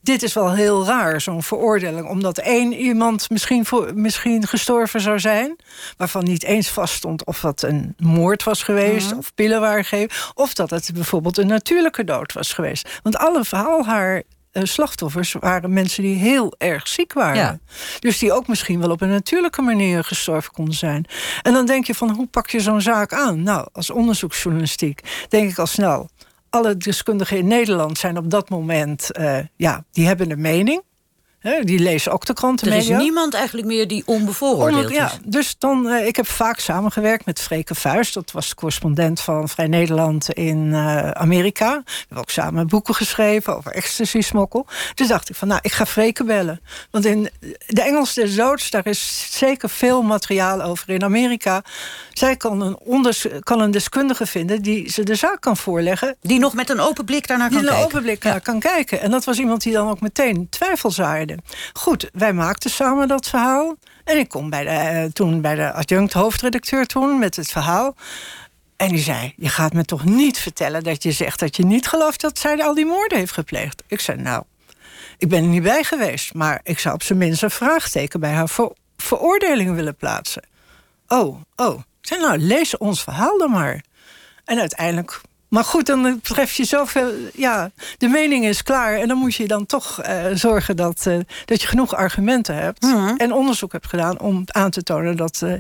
Speaker 4: dit is wel heel raar, zo'n veroordeling. Omdat één iemand misschien, voor, misschien gestorven zou zijn... waarvan niet eens vaststond of dat een moord was geweest... of pillen waren gegeven... of dat het bijvoorbeeld een natuurlijke dood was geweest. Want alle al haar slachtoffers waren mensen die heel erg ziek waren.
Speaker 3: Ja.
Speaker 4: Dus die ook misschien wel op een natuurlijke manier gestorven konden zijn. En dan denk je van, hoe pak je zo'n zaak aan? Nou, als onderzoeksjournalistiek denk ik al snel... alle deskundigen in Nederland zijn op dat moment... eh, ja, die hebben een mening. Die lezen ook de
Speaker 3: Er is
Speaker 4: krantenmedia.
Speaker 3: niemand eigenlijk meer die onbevooroordeeld
Speaker 4: Onder- ja,
Speaker 3: is.
Speaker 4: dus dan, eh, ik heb vaak samengewerkt met Freke Vuist. Dat was de correspondent van Vrij Nederland in eh, Amerika. We hebben ook samen boeken geschreven over ecstasy-smokkel. Dus dacht ik van, nou, ik ga Freke bellen. Want in de Engels des doods, daar is zeker veel materiaal over in Amerika. Zij kan een, onders kan een deskundige vinden die ze de zaak kan voorleggen.
Speaker 3: Die nog met een open blik daarnaar
Speaker 4: Die
Speaker 3: kan
Speaker 4: er een
Speaker 3: kijken.
Speaker 4: open blik naar kan kijken. En dat was iemand die dan ook meteen twijfel zaaide. Goed, wij maakten samen dat verhaal. En ik kom bij de, eh, toen bij de adjunct hoofdredacteur toen met het verhaal. En die zei: Je gaat me toch niet vertellen dat je zegt dat je niet gelooft dat zij al die moorden heeft gepleegd? Ik zei: Nou, ik ben er niet bij geweest, maar ik zou op zijn minst een vraagteken bij haar ver veroordeling willen plaatsen. Oh, oh. Ik zei: Nou, lees ons verhaal dan maar. En uiteindelijk maar goed, dan tref je zoveel. Ja, de mening is klaar. En dan moet je dan toch uh, zorgen dat, uh, dat je genoeg argumenten hebt.
Speaker 3: Mhm.
Speaker 4: En onderzoek hebt gedaan om aan te tonen dat. Uh,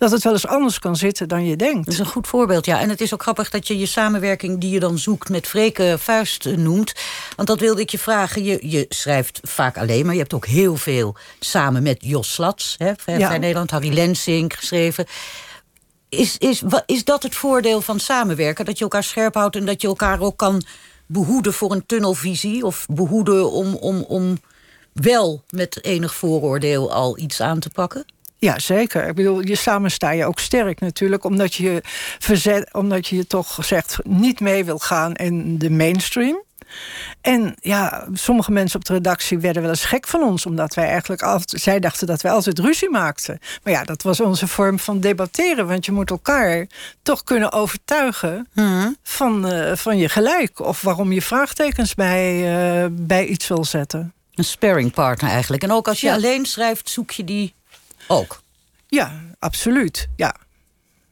Speaker 4: dat het wel eens anders kan zitten dan je denkt.
Speaker 3: Dat is een goed voorbeeld, ja. En het is ook grappig dat je je samenwerking die je dan zoekt... met Freke Vuist noemt. Want dat wilde ik je vragen. Je, je schrijft vaak alleen, maar je hebt ook heel veel samen met Jos Slats... Hè, Vrij
Speaker 4: Ja.
Speaker 3: Nederland, Harry Lensink geschreven. Is, is, is dat het voordeel van samenwerken? Dat je elkaar scherp houdt en dat je elkaar ook kan behoeden voor een tunnelvisie? Of behoeden om, om, om wel met enig vooroordeel al iets aan te pakken?
Speaker 4: Ja, zeker. Ik bedoel, je samen sta je ook sterk natuurlijk, omdat je verzet, omdat je toch zegt niet mee wil gaan in de mainstream. En ja, sommige mensen op de redactie werden wel eens gek van ons, omdat wij eigenlijk altijd, zij dachten dat wij altijd ruzie maakten. Maar ja, dat was onze vorm van debatteren, want je moet elkaar toch kunnen overtuigen van, eh, van je gelijk of waarom je vraagtekens bij, eh, bij iets wil zetten.
Speaker 3: Een sparringpartner eigenlijk. En ook als je
Speaker 4: Ja.
Speaker 3: alleen schrijft, zoek je die ook.
Speaker 4: Ja, absoluut. Ja.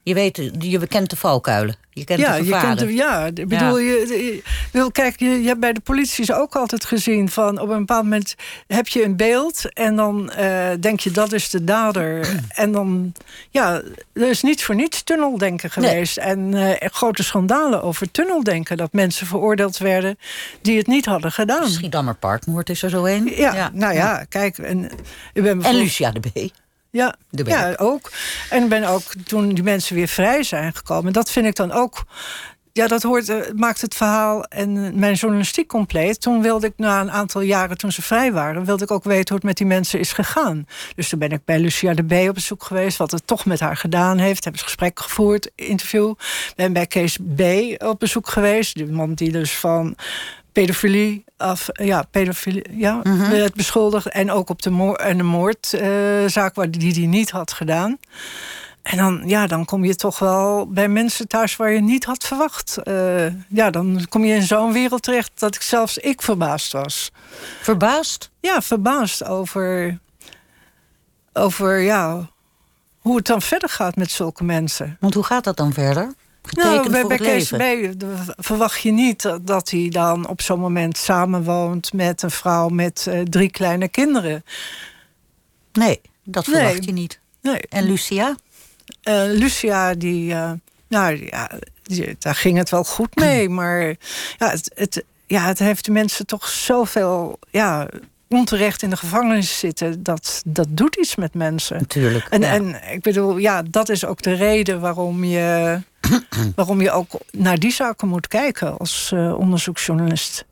Speaker 3: Je weet, je kent de valkuilen. Je kent
Speaker 4: ja,
Speaker 3: de
Speaker 4: je kent, ja, ik bedoel, Je, je, wil, kijk, je, je hebt bij de politie is ook altijd gezien van op een bepaald moment heb je een beeld en dan eh, denk je dat is de dader. en dan, ja, er is niet voor niets tunneldenken
Speaker 3: Nee.
Speaker 4: geweest. En eh, grote schandalen over tunneldenken. Dat mensen veroordeeld werden die het niet hadden gedaan.
Speaker 3: Schiedammer Parkmoord is er zo een.
Speaker 4: Ja, nou ja, kijk. En, ik ben
Speaker 3: En Lucia de B.
Speaker 4: ja,
Speaker 3: De
Speaker 4: ja, ook. En ben ook toen die mensen weer vrij zijn gekomen. Dat vind ik dan ook. Ja, dat hoort, eh, maakt het verhaal en mijn journalistiek compleet. Toen wilde ik na een aantal jaren, toen ze vrij waren, wilde ik ook weten hoe het met die mensen is gegaan. Dus toen ben ik bij Lucia de B op bezoek geweest, wat het toch met haar gedaan heeft. Hebben ze gesprek gevoerd, interview. Ben bij Kees B op bezoek geweest. Die man die dus van pedofilie af, ja, pedofilie, ja, werd beschuldigd. En ook op de, moor, en de moordzaak waar die die niet had gedaan. En dan, ja, dan kom je toch wel bij mensen thuis waar je niet had verwacht. Eh, ja, dan kom je in zo'n wereld terecht dat ik zelfs ik verbaasd was.
Speaker 3: Verbaasd?
Speaker 4: Ja, verbaasd over, over ja, hoe het dan verder gaat met zulke mensen.
Speaker 3: Want hoe gaat dat dan verder?
Speaker 4: Nou, bij, bij Kees verwacht je niet dat, hij dan op zo'n moment samenwoont met een vrouw met eh, drie kleine kinderen.
Speaker 3: Nee, dat
Speaker 4: Nee.
Speaker 3: verwacht je niet.
Speaker 4: Nee.
Speaker 3: En Lucia?
Speaker 4: Eh, Lucia, die, eh, nou ja, die- daar ging het wel goed mee. Maar ja, het, het, ja, het heeft de mensen toch zoveel ja, onterecht in de gevangenis zitten. Dat, dat doet iets met mensen.
Speaker 3: Natuurlijk.
Speaker 4: En,
Speaker 3: ja.
Speaker 4: en ik bedoel, ja, dat is ook de reden waarom je, waarom je ook naar die zaken moet kijken als eh, onderzoeksjournalist.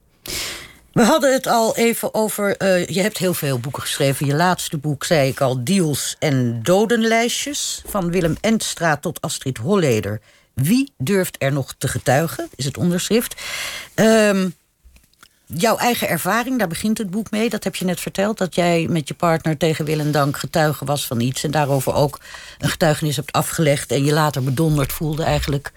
Speaker 3: We hadden het al even over. eh, je hebt heel veel boeken geschreven. Je laatste boek, zei ik al, Deals en Dodenlijstjes. Van Willem Entstra tot Astrid Holleder. Wie durft er nog te getuigen? Is het onderschrift. Ehm, jouw eigen ervaring, daar begint het boek mee. Dat heb je net verteld. Dat jij met je partner tegen wil en dank getuige was van iets. En daarover ook een getuigenis hebt afgelegd. En je later bedonderd voelde eigenlijk.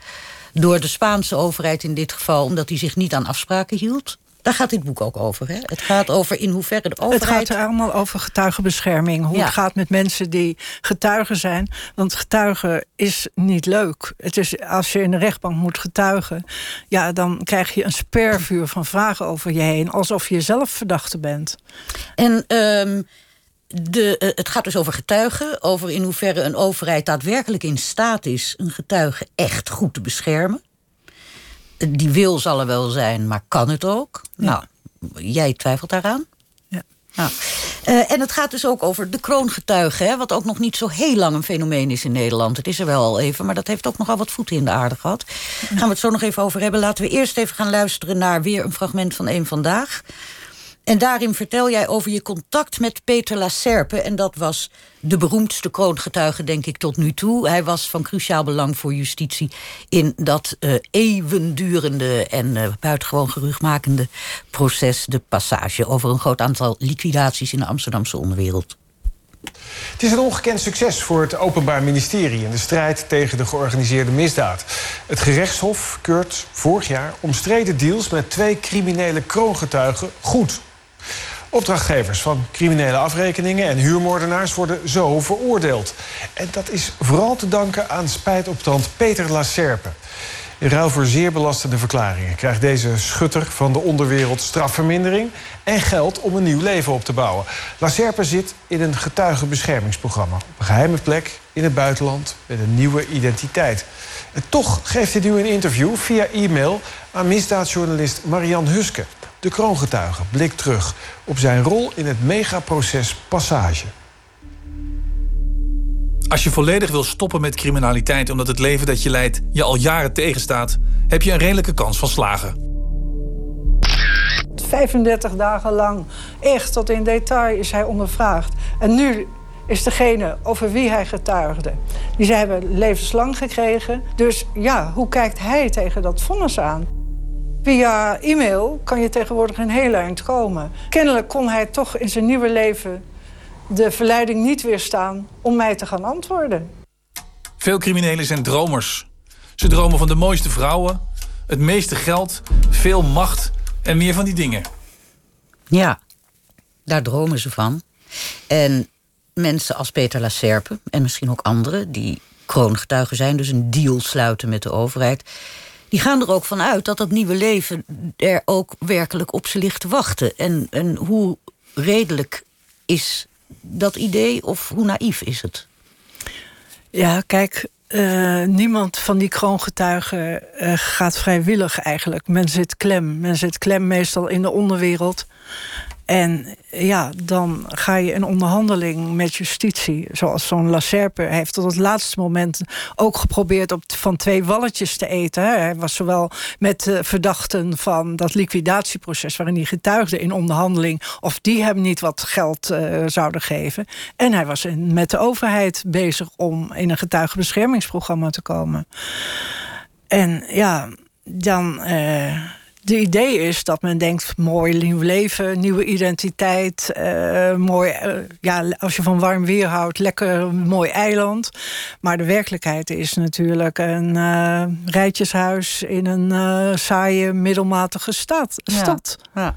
Speaker 3: Door de Spaanse overheid in dit geval. Omdat die zich niet aan afspraken hield. Daar gaat dit boek ook over. Hè? Het gaat over in hoeverre de
Speaker 4: Het
Speaker 3: overheid.
Speaker 4: gaat er allemaal over getuigenbescherming. Hoe
Speaker 3: Ja.
Speaker 4: het gaat met mensen die getuigen zijn. Want getuigen is niet leuk. Het is, als je in de rechtbank moet getuigen... Ja, dan krijg je een spervuur van vragen over je heen. Alsof je zelf verdachte bent.
Speaker 3: En ehm, de, eh, het gaat dus over getuigen. Over in hoeverre een overheid daadwerkelijk in staat is. een getuige echt goed te beschermen. Die wil zal er wel zijn, maar kan het ook? Nou, jij twijfelt daaraan?
Speaker 4: Ja.
Speaker 3: Nou, eh, en het gaat dus ook over de kroongetuige, hè, wat ook nog niet zo heel lang een fenomeen is in Nederland. Het is er wel al even, maar dat heeft ook nogal wat voeten in de aarde gehad. Daar gaan we het zo nog even over hebben. Laten we eerst even gaan luisteren naar weer een fragment van Eén Vandaag. En daarin vertel jij over je contact met Peter Lacerpe. En dat was de beroemdste kroongetuige, denk ik, tot nu toe. Hij was van cruciaal belang voor justitie in dat uh, eeuwendurende en uh, buitengewoon geruchtmakende proces, de passage over een groot aantal liquidaties in de Amsterdamse onderwereld.
Speaker 8: Het is een ongekend succes voor het Openbaar Ministerie in de strijd tegen de georganiseerde misdaad. Het gerechtshof keurt vorig jaar omstreden deals met twee criminele kroongetuigen goed. Opdrachtgevers van criminele afrekeningen en huurmoordenaars worden zo veroordeeld. En dat is vooral te danken aan spijtopstand Peter Lacerpe. In ruil voor zeer belastende verklaringen krijgt deze schutter van de onderwereld strafvermindering en geld om een nieuw leven op te bouwen. Lacerpe zit in een getuigenbeschermingsprogramma op een geheime plek in het buitenland met een nieuwe identiteit. En toch geeft hij nu een interview via e-mail aan misdaadjournalist Marian Huske. De kroongetuige blikt terug op zijn rol in het megaproces Passage.
Speaker 9: Als je volledig wil stoppen met criminaliteit omdat het leven dat je leidt je al jaren tegenstaat, heb je een redelijke kans van slagen.
Speaker 4: 35 dagen lang, echt tot in detail, is hij ondervraagd. En nu is degene over wie hij getuigde. Die ze hebben levenslang gekregen. Dus ja, hoe kijkt hij tegen dat vonnis aan? Via e-mail kan je tegenwoordig een heel eind komen. Kennelijk kon hij toch in zijn nieuwe leven de verleiding niet weerstaan om mij te gaan antwoorden.
Speaker 9: Veel criminelen zijn dromers. Ze dromen van de mooiste vrouwen, het meeste geld, veel macht en meer van die dingen.
Speaker 3: Ja, daar dromen ze van. En mensen als Peter Lacerpe en misschien ook anderen die kroongetuigen zijn, dus een deal sluiten met de overheid die gaan er ook van uit dat dat nieuwe leven er ook werkelijk op ze ligt te wachten. En, en hoe redelijk is dat idee of hoe naïef is het?
Speaker 4: Ja, kijk, uh, niemand van die kroongetuigen uh, gaat vrijwillig eigenlijk. Men zit klem. Men zit klem meestal in de onderwereld. En ja, dan ga je in onderhandeling met justitie. Zoals zo'n Lacerpe heeft tot het laatste moment ook geprobeerd op van twee walletjes te eten. Hij was zowel met de verdachten van dat liquidatieproces waarin hij getuigde in onderhandeling of die hem niet wat geld uh, zouden geven. En hij was met de overheid bezig om in een getuigenbeschermingsprogramma te komen. En ja, dan. Uh, de idee is dat men denkt: mooi nieuw leven, nieuwe identiteit. Uh, mooi, uh, ja, als je van warm weer houdt, lekker mooi eiland. Maar de werkelijkheid is natuurlijk een uh, rijtjeshuis in een saaie, middelmatige stad. stad. Ja.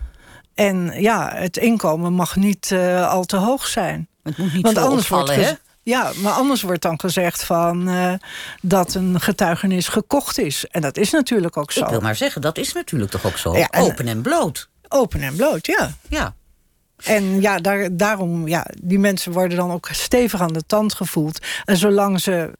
Speaker 4: En ja, het inkomen mag niet al te hoog zijn.
Speaker 3: Het moet niet Want anders opvallen, wordt
Speaker 4: ja, maar anders wordt dan gezegd van uh, dat een getuigenis gekocht is. En dat is natuurlijk ook zo.
Speaker 3: Ik wil maar zeggen, dat is natuurlijk toch ook zo. Ja, open en bloot.
Speaker 4: Open en bloot, ja.
Speaker 3: Ja.
Speaker 4: En ja, daar, daarom, ja, die mensen worden dan ook stevig aan de tand gevoeld. En zolang ze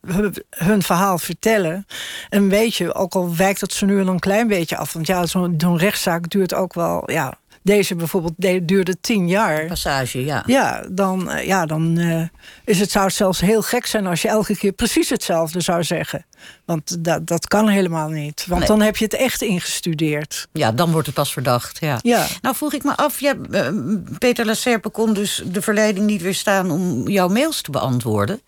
Speaker 4: hun verhaal vertellen, een beetje, ook al wijkt dat ze nu een klein beetje af. Want ja, zo'n rechtszaak duurt ook wel ja, deze bijvoorbeeld duurde tien jaar.
Speaker 3: Passage, ja.
Speaker 4: Ja, dan, eh, ja, dan uh, is het, zou het zelfs heel gek zijn als je elke keer precies hetzelfde zou zeggen. Want dat, dat kan helemaal niet. Want dan heb je het echt ingestudeerd.
Speaker 3: Ja, dan wordt het pas verdacht. Ja.
Speaker 4: ja.
Speaker 3: Nou vroeg ik me af, ja, eh, Peter Lacerpe kon dus de verleiding niet weerstaan om jouw mails te beantwoorden.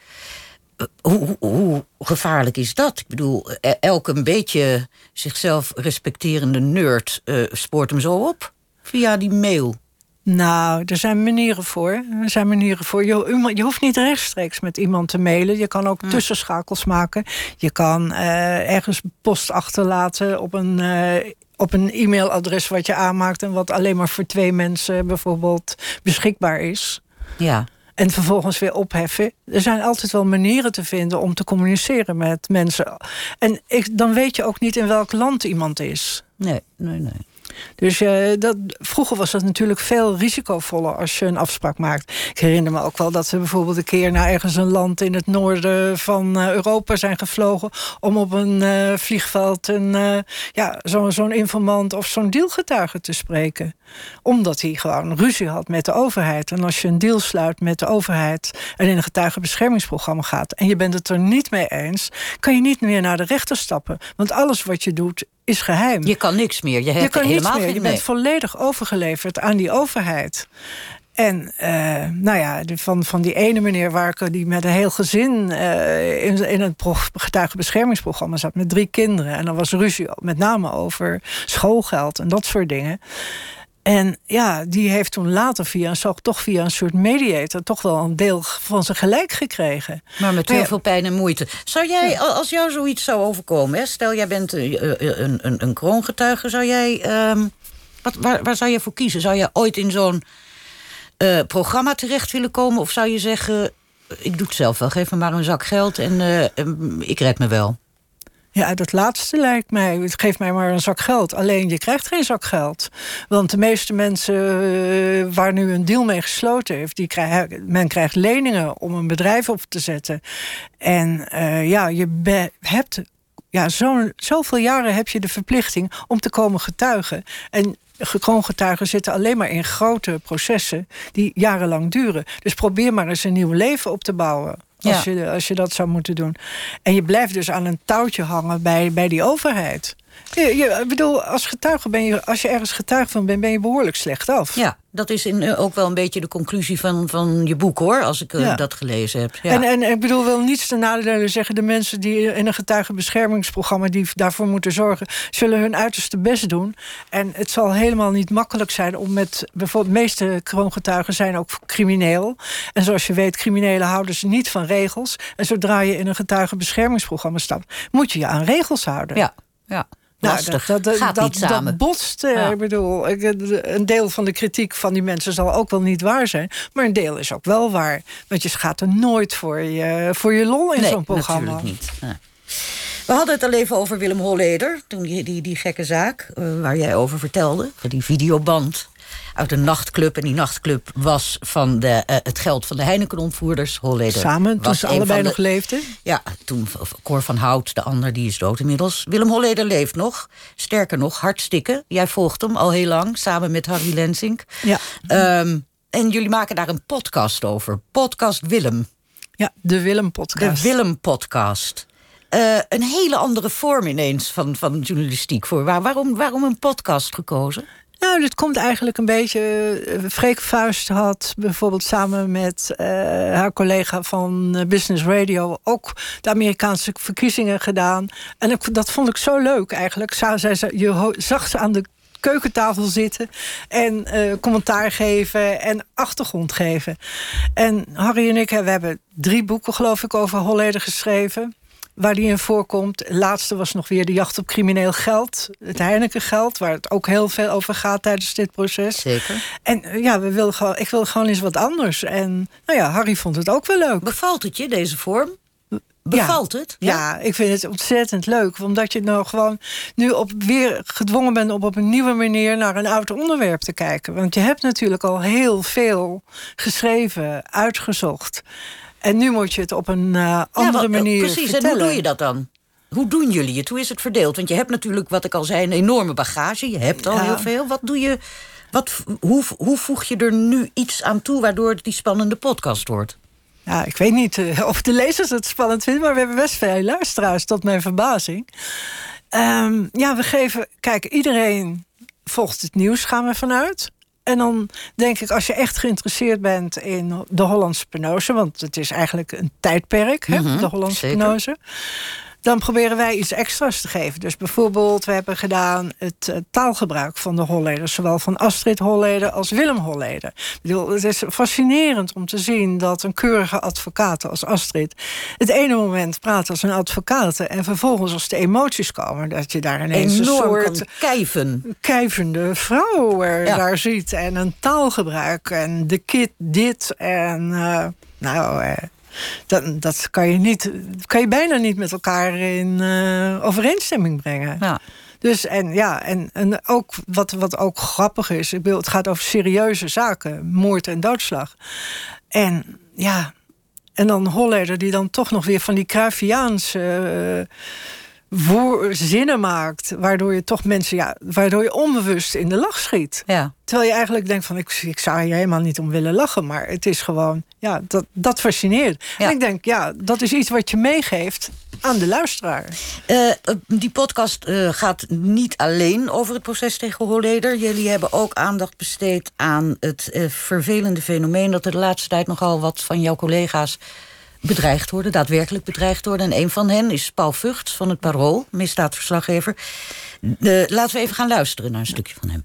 Speaker 3: Hoe, hoe, hoe, gevaarlijk is dat? Ik bedoel, e-, elke een beetje zichzelf respecterende nerd uh, spoort hem zo op via die mail?
Speaker 4: Nou, er zijn manieren voor. Er zijn manieren voor. Je, je hoeft niet rechtstreeks met iemand te mailen. Je kan ook tussenschakels maken. Je kan uh, ergens post achterlaten op een, uh, op een e-mailadres wat je aanmaakt en wat alleen maar voor twee mensen bijvoorbeeld beschikbaar is.
Speaker 3: Ja.
Speaker 4: En vervolgens weer opheffen. Er zijn altijd wel manieren te vinden om te communiceren met mensen. En ik, dan weet je ook niet in welk land iemand is.
Speaker 3: Nee, nee, nee.
Speaker 4: Dus uh, dat, vroeger was dat natuurlijk veel risicovoller als je een afspraak maakt. Ik herinner me ook wel dat we bijvoorbeeld een keer naar ergens een land in het noorden van uh, Europa zijn gevlogen. om op een uh, vliegveld een, ja, zo'n informant of zo'n dealgetuige te spreken. Omdat hij gewoon ruzie had met de overheid. En als je een deal sluit met de overheid en in een getuigenbeschermingsprogramma gaat. en je bent het er niet mee eens, kan je niet meer naar de rechter stappen. Want alles wat je doet is geheim.
Speaker 3: Je kan niks meer. Je, hebt
Speaker 4: je kan niets
Speaker 3: helemaal
Speaker 4: meer.
Speaker 3: geen-
Speaker 4: Je bent volledig overgeleverd aan die overheid. En eh, nou ja, van, van die ene meneer waar ik die met een heel gezin eh, in, in pro- getuigenbeschermingsprogramma zat met drie kinderen. En dan was ruzie met name over schoolgeld en dat soort dingen. En ja, die heeft toen later via een, toch via een soort mediator toch wel een deel van zijn gelijk gekregen.
Speaker 3: Maar met heel
Speaker 4: ja,
Speaker 3: veel pijn en moeite. Zou jij, als jou zoiets zou overkomen, hè, stel jij bent eh, eh, een, een, een kroongetuige, zou jij. ehm, wat, waar, waar zou je voor kiezen? Zou je ooit in zo'n eh, programma terecht willen komen? Of zou je zeggen: Ik doe het zelf wel, geef me maar een zak geld en eh, ik red me wel?
Speaker 4: Ja, dat laatste lijkt mij. Het geeft mij maar een zak geld. Alleen je krijgt geen zak geld. Want de meeste mensen eh, waar nu een deal mee gesloten heeft, die krijgen, men krijgt leningen om een bedrijf op te zetten. En eh, ja, je hebt. Ja, zo, zoveel jaren heb je de verplichting om te komen getuigen. En kroongetuigen zitten alleen maar in grote processen die jarenlang duren. Dus probeer maar eens een nieuw leven op te bouwen. Als,
Speaker 3: Ja.
Speaker 4: je, als je dat zou moeten doen. En je blijft dus aan een touwtje hangen bij, bij die overheid. Je, je, ik bedoel, als getuige ben je, als je ergens getuige van bent, ben je behoorlijk slecht af.
Speaker 3: Ja, dat is in, eh, ook wel een beetje de conclusie van, van je boek hoor, als ik eh,
Speaker 4: Ja.
Speaker 3: dat gelezen heb. Ja.
Speaker 4: En, en ik bedoel, wil niets ten nadele zeggen. De mensen die in een getuigenbeschermingsprogramma die daarvoor moeten zorgen, zullen hun uiterste best doen. En het zal helemaal niet makkelijk zijn om met bijvoorbeeld, de meeste kroongetuigen zijn ook crimineel. En zoals je weet, criminelen houden ze niet van regels. En zodra je in een getuigenbeschermingsprogramma stapt, moet je je aan regels houden.
Speaker 3: ja, ja.
Speaker 4: Nou,
Speaker 3: Lastig.
Speaker 4: dat, dat,
Speaker 3: Gaat
Speaker 4: dat,
Speaker 3: niet samen.
Speaker 4: Dat botst. eh,
Speaker 3: Ja.
Speaker 4: Ik bedoel, eh, een deel van de kritiek van die mensen zal ook wel niet waar zijn. Maar een deel is ook wel waar. Want je gaat er nooit voor je, voor je lol in
Speaker 3: nee,
Speaker 4: zo'n programma.
Speaker 3: natuurlijk niet. Ja. We hadden het al even over Willem Holleder, toen die, die, die gekke zaak eh, waar jij over vertelde. Die videoband uit een nachtclub. En die nachtclub was van de, eh, het geld van de Heineken-ontvoerders. Holleder
Speaker 4: Samen, toen ze allebei
Speaker 3: de-
Speaker 4: nog leefden.
Speaker 3: Ja, toen Cor van Hout, de ander, die is dood inmiddels. Willem Holleder leeft nog. Sterker nog, hartstikke. Jij volgt hem al heel lang, samen met Harry Lensink.
Speaker 4: Ja.
Speaker 3: Ehm, en jullie maken daar een podcast over. Podcast Willem.
Speaker 4: Ja, de
Speaker 3: De
Speaker 4: Willem-podcast.
Speaker 3: Willem-podcast. Eh, een hele andere vorm ineens van, van journalistiek. Voor. Waar, waarom, waarom een podcast gekozen?
Speaker 4: Nou, dit komt eigenlijk een beetje. eh, Freek Vuist had bijvoorbeeld samen met eh, haar collega van eh, Business Radio ook de Amerikaanse verkiezingen gedaan. En dat vond ik zo leuk eigenlijk. Zij- je zag ze aan de keukentafel zitten en commentaar geven en achtergrond geven. En Harry en ik we hebben drie boeken, geloof ik, over Holleder geschreven waar die in voorkomt. Laatste was nog weer de jacht op crimineel geld. Het Heineken geld, waar het ook heel veel over gaat tijdens dit proces.
Speaker 3: Zeker.
Speaker 4: En eh, ja, we wilden gewoon, ik wilde gewoon eens wat anders. En nou ja, Harry vond het ook wel leuk.
Speaker 3: Bevalt het je, deze vorm? Bevalt het?
Speaker 4: Ja? ik vind het ontzettend leuk. Omdat je nou gewoon nu op weer gedwongen bent om op een nieuwe manier naar een oud onderwerp te kijken. Want je hebt natuurlijk al heel veel geschreven, uitgezocht. En nu moet je het op een eh, andere
Speaker 3: Ja, wat-
Speaker 4: manier
Speaker 3: Precies,
Speaker 4: vertellen.
Speaker 3: en hoe doe je dat dan? Hoe doen jullie het? Hoe is het verdeeld? Want je hebt natuurlijk, wat ik al zei, een enorme bagage. Je hebt al
Speaker 4: Ja.
Speaker 3: heel veel. Wat doe je... Wat, hoe, hoe voeg je er nu iets aan toe waardoor het die spannende podcast wordt?
Speaker 4: Ja, ik weet niet eh, of de lezers het spannend vinden, maar we hebben best veel luisteraars, tot mijn verbazing. Ehm, ja, we geven. Kijk, iedereen volgt het nieuws, gaan we vanuit. En dan denk ik, als je echt geïnteresseerd bent in de Hollandse penose, want het is eigenlijk een tijdperk, hè,
Speaker 3: Mhm,
Speaker 4: de Hollandse penose. Dan proberen wij iets extra's te geven. Dus bijvoorbeeld, we hebben gedaan het eh, taalgebruik van de Holleders. Zowel van Astrid Holleder als Willem Holleder. Ik bedoel, het is fascinerend om te zien dat een keurige advocaat als Astrid... het ene moment praat als een advocaat... en vervolgens als de emoties komen... dat je daar ineens
Speaker 3: Enorm
Speaker 4: een soort
Speaker 3: kijven.
Speaker 4: kijvende vrouw er
Speaker 3: Ja.
Speaker 4: daar ziet. En een taalgebruik en de kid dit en... eh, nou... eh, dat, dat kan je, niet, kan je bijna niet met elkaar in eh, overeenstemming brengen.
Speaker 3: Ja.
Speaker 4: Dus en ja, en, en ook wat, wat ook grappig is, ik bedoel, het gaat over serieuze zaken, moord en doodslag. En ja, en dan Holleder die dan toch nog weer van die Cruyffiaanse eh, woor- zinnen maakt, waardoor je toch mensen, ja, waardoor je onbewust in de lach schiet.
Speaker 3: Ja.
Speaker 4: Terwijl je eigenlijk denkt van, ik, ik zou hier helemaal niet om willen lachen. Maar het is gewoon, ja, dat, dat fascineert.
Speaker 3: Ja.
Speaker 4: En ik denk, ja, dat is iets wat je meegeeft aan de luisteraar.
Speaker 3: Uh, die podcast uh, gaat niet alleen over het proces tegen Holleder. Jullie hebben ook aandacht besteed aan het uh, vervelende fenomeen... dat er de laatste tijd nogal wat van jouw collega's bedreigd worden, daadwerkelijk bedreigd worden. En een van hen is Paul Vugts van het Parool, misdaadverslaggever. De, laten we even gaan luisteren naar een stukje van hem.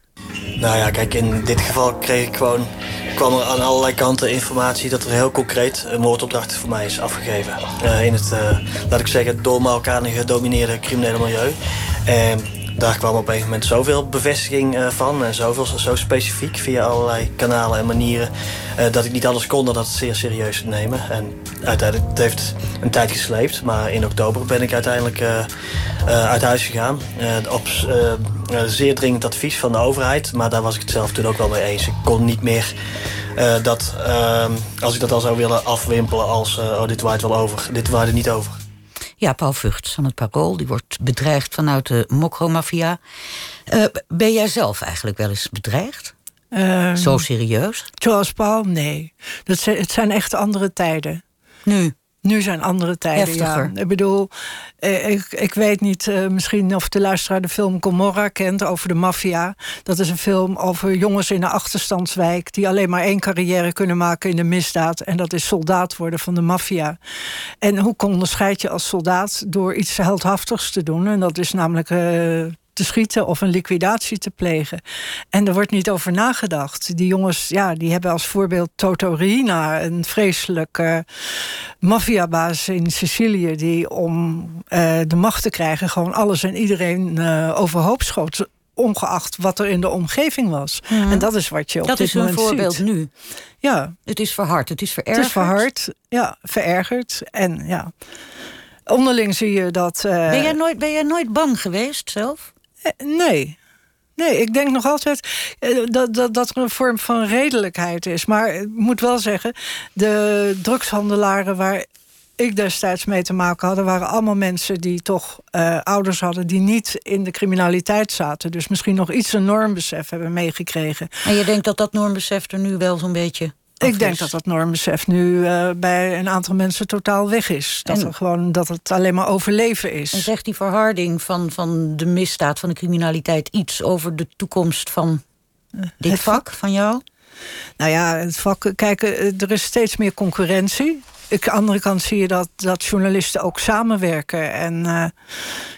Speaker 10: Nou ja, kijk, in dit geval kreeg ik gewoon, kwam er aan allerlei kanten informatie dat er heel concreet een moordopdracht voor mij is afgegeven. Uh, in het, uh, laat ik zeggen, door Marokkanen gedomineerde criminele milieu. En daar kwam op een gegeven moment zoveel bevestiging uh, van. En zoveel, zo specifiek via allerlei kanalen en manieren. Uh, dat ik niet alles kon dat het zeer serieus te nemen. En uiteindelijk, het heeft een tijd gesleept. Maar in oktober ben ik uiteindelijk uh, uit huis gegaan. op zeer dringend advies van de overheid. Maar daar was ik het zelf toen ook wel mee eens. Ik kon niet meer dat, als ik dat al zou willen afwimpelen als... oh, dit waait wel over. Dit waait er niet over.
Speaker 3: Ja, Paul Vugts van het Parool. Die wordt bedreigd vanuit de mokromafia. Uh, ben jij zelf eigenlijk wel eens bedreigd?
Speaker 4: Um,
Speaker 3: Zo serieus?
Speaker 4: Zoals Paul? Nee. Dat zijn, het zijn echt andere tijden.
Speaker 3: Nu?
Speaker 4: Nu zijn andere tijden,
Speaker 3: Heftiger.
Speaker 4: ja. Ik bedoel, eh, ik, ik weet niet uh, misschien of de luisteraar de film Gomorra kent over de maffia. Dat is een film over jongens in een achterstandswijk... die alleen maar één carrière kunnen maken in de misdaad. En dat is soldaat worden van de maffia. En hoe onderscheid je als soldaat door iets heldhaftigs te doen? En dat is namelijk... Uh, te schieten of een liquidatie te plegen. En er wordt niet over nagedacht. Die jongens, ja, die hebben als voorbeeld Toto Rina, een vreselijke maffiabaas in Sicilië, die om uh, de macht te krijgen gewoon alles en iedereen uh, overhoop schoot ongeacht wat er in de omgeving was. En dat is wat je op
Speaker 3: dat
Speaker 4: dit
Speaker 3: is een
Speaker 4: moment
Speaker 3: voorbeeld nu.
Speaker 4: Ja.
Speaker 3: Het is verhard, het is verergerd.
Speaker 4: Het is verhard, ja, verergerd. En ja, onderling zie je dat... Uh,
Speaker 3: ben, jij nooit, ben jij nooit bang geweest zelf?
Speaker 4: Nee. Nee, ik denk nog altijd dat, dat, dat er een vorm van redelijkheid is. Maar ik moet wel zeggen, de drugshandelaren waar ik destijds mee te maken had... waren allemaal mensen die toch uh, ouders hadden... die niet in de criminaliteit zaten. Dus misschien nog iets een normbesef hebben meegekregen.
Speaker 3: En je denkt dat dat normbesef er nu wel zo'n beetje...
Speaker 4: Ik denk dat dat normbesef nu uh, bij een aantal mensen totaal weg is. Dat,
Speaker 3: En-
Speaker 4: er gewoon, dat het alleen maar overleven is.
Speaker 3: En zegt die verharding van, van de misdaad, van de criminaliteit... iets over de toekomst van dit
Speaker 4: het
Speaker 3: vak, van jou?
Speaker 4: Nou ja, het vak, kijk, eh, er is steeds meer concurrentie. Ik, aan de andere kant zie je dat, dat journalisten ook samenwerken. En uh,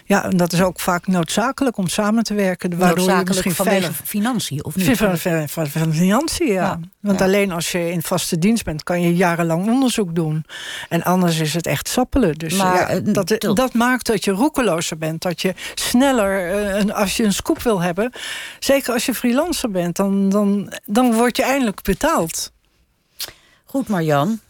Speaker 4: ja, en dat is ook vaak noodzakelijk om samen te werken. Waardoor je misschien
Speaker 3: vanwege
Speaker 4: veilig...
Speaker 3: financiën, of niet?
Speaker 4: Van, van, van, van financiën, ja.
Speaker 3: Ja,
Speaker 4: Want
Speaker 3: ja.
Speaker 4: alleen als je in vaste dienst bent... kan je jarenlang onderzoek doen. En anders is het echt sappelen. Dus
Speaker 3: Maar,
Speaker 4: ja,
Speaker 3: eh,
Speaker 4: dat,
Speaker 3: tot-
Speaker 4: dat maakt dat je roekelozer bent. Dat je sneller, eh, als je een scoop wil hebben... zeker als je freelancer bent... dan, dan, dan word je eindelijk betaald.
Speaker 3: Goed, Marjan.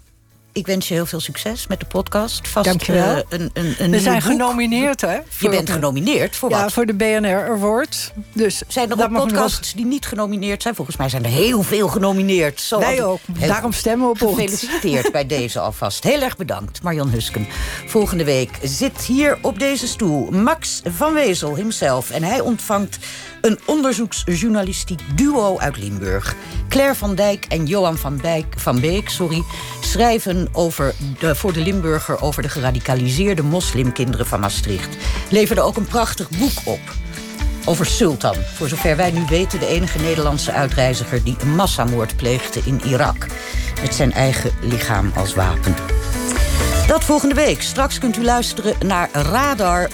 Speaker 3: Ik wens je heel veel succes met de podcast. Vast
Speaker 4: Dank je wel.
Speaker 3: eh, een, een, een
Speaker 4: We zijn
Speaker 3: boek.
Speaker 4: genomineerd, hè?
Speaker 3: Je bent genomineerd voor
Speaker 4: Ja,
Speaker 3: wat?
Speaker 4: voor de BNR Award. Dus
Speaker 3: Zijn er ook podcasts die niet genomineerd zijn? Volgens mij zijn er heel veel genomineerd. Zo
Speaker 4: Wij ook. Daarom stemmen we op ons.
Speaker 3: Gefeliciteerd bij deze alvast. Heel erg bedankt, Marjan Husken. Volgende week zit hier op deze stoel Max van Wezel himself. En hij ontvangt een onderzoeksjournalistiek duo uit Limburg. Claire van Dijk en Johan van, Dijk, van Beek sorry, schrijven over de, voor de Limburger... over de geradicaliseerde moslimkinderen van Maastricht. Leverden ook een prachtig boek op over Sultan. Voor zover wij nu weten de enige Nederlandse uitreiziger... die een massamoord pleegde in Irak. Met zijn eigen lichaam als wapen. Dat volgende week. Straks kunt u luisteren naar Radar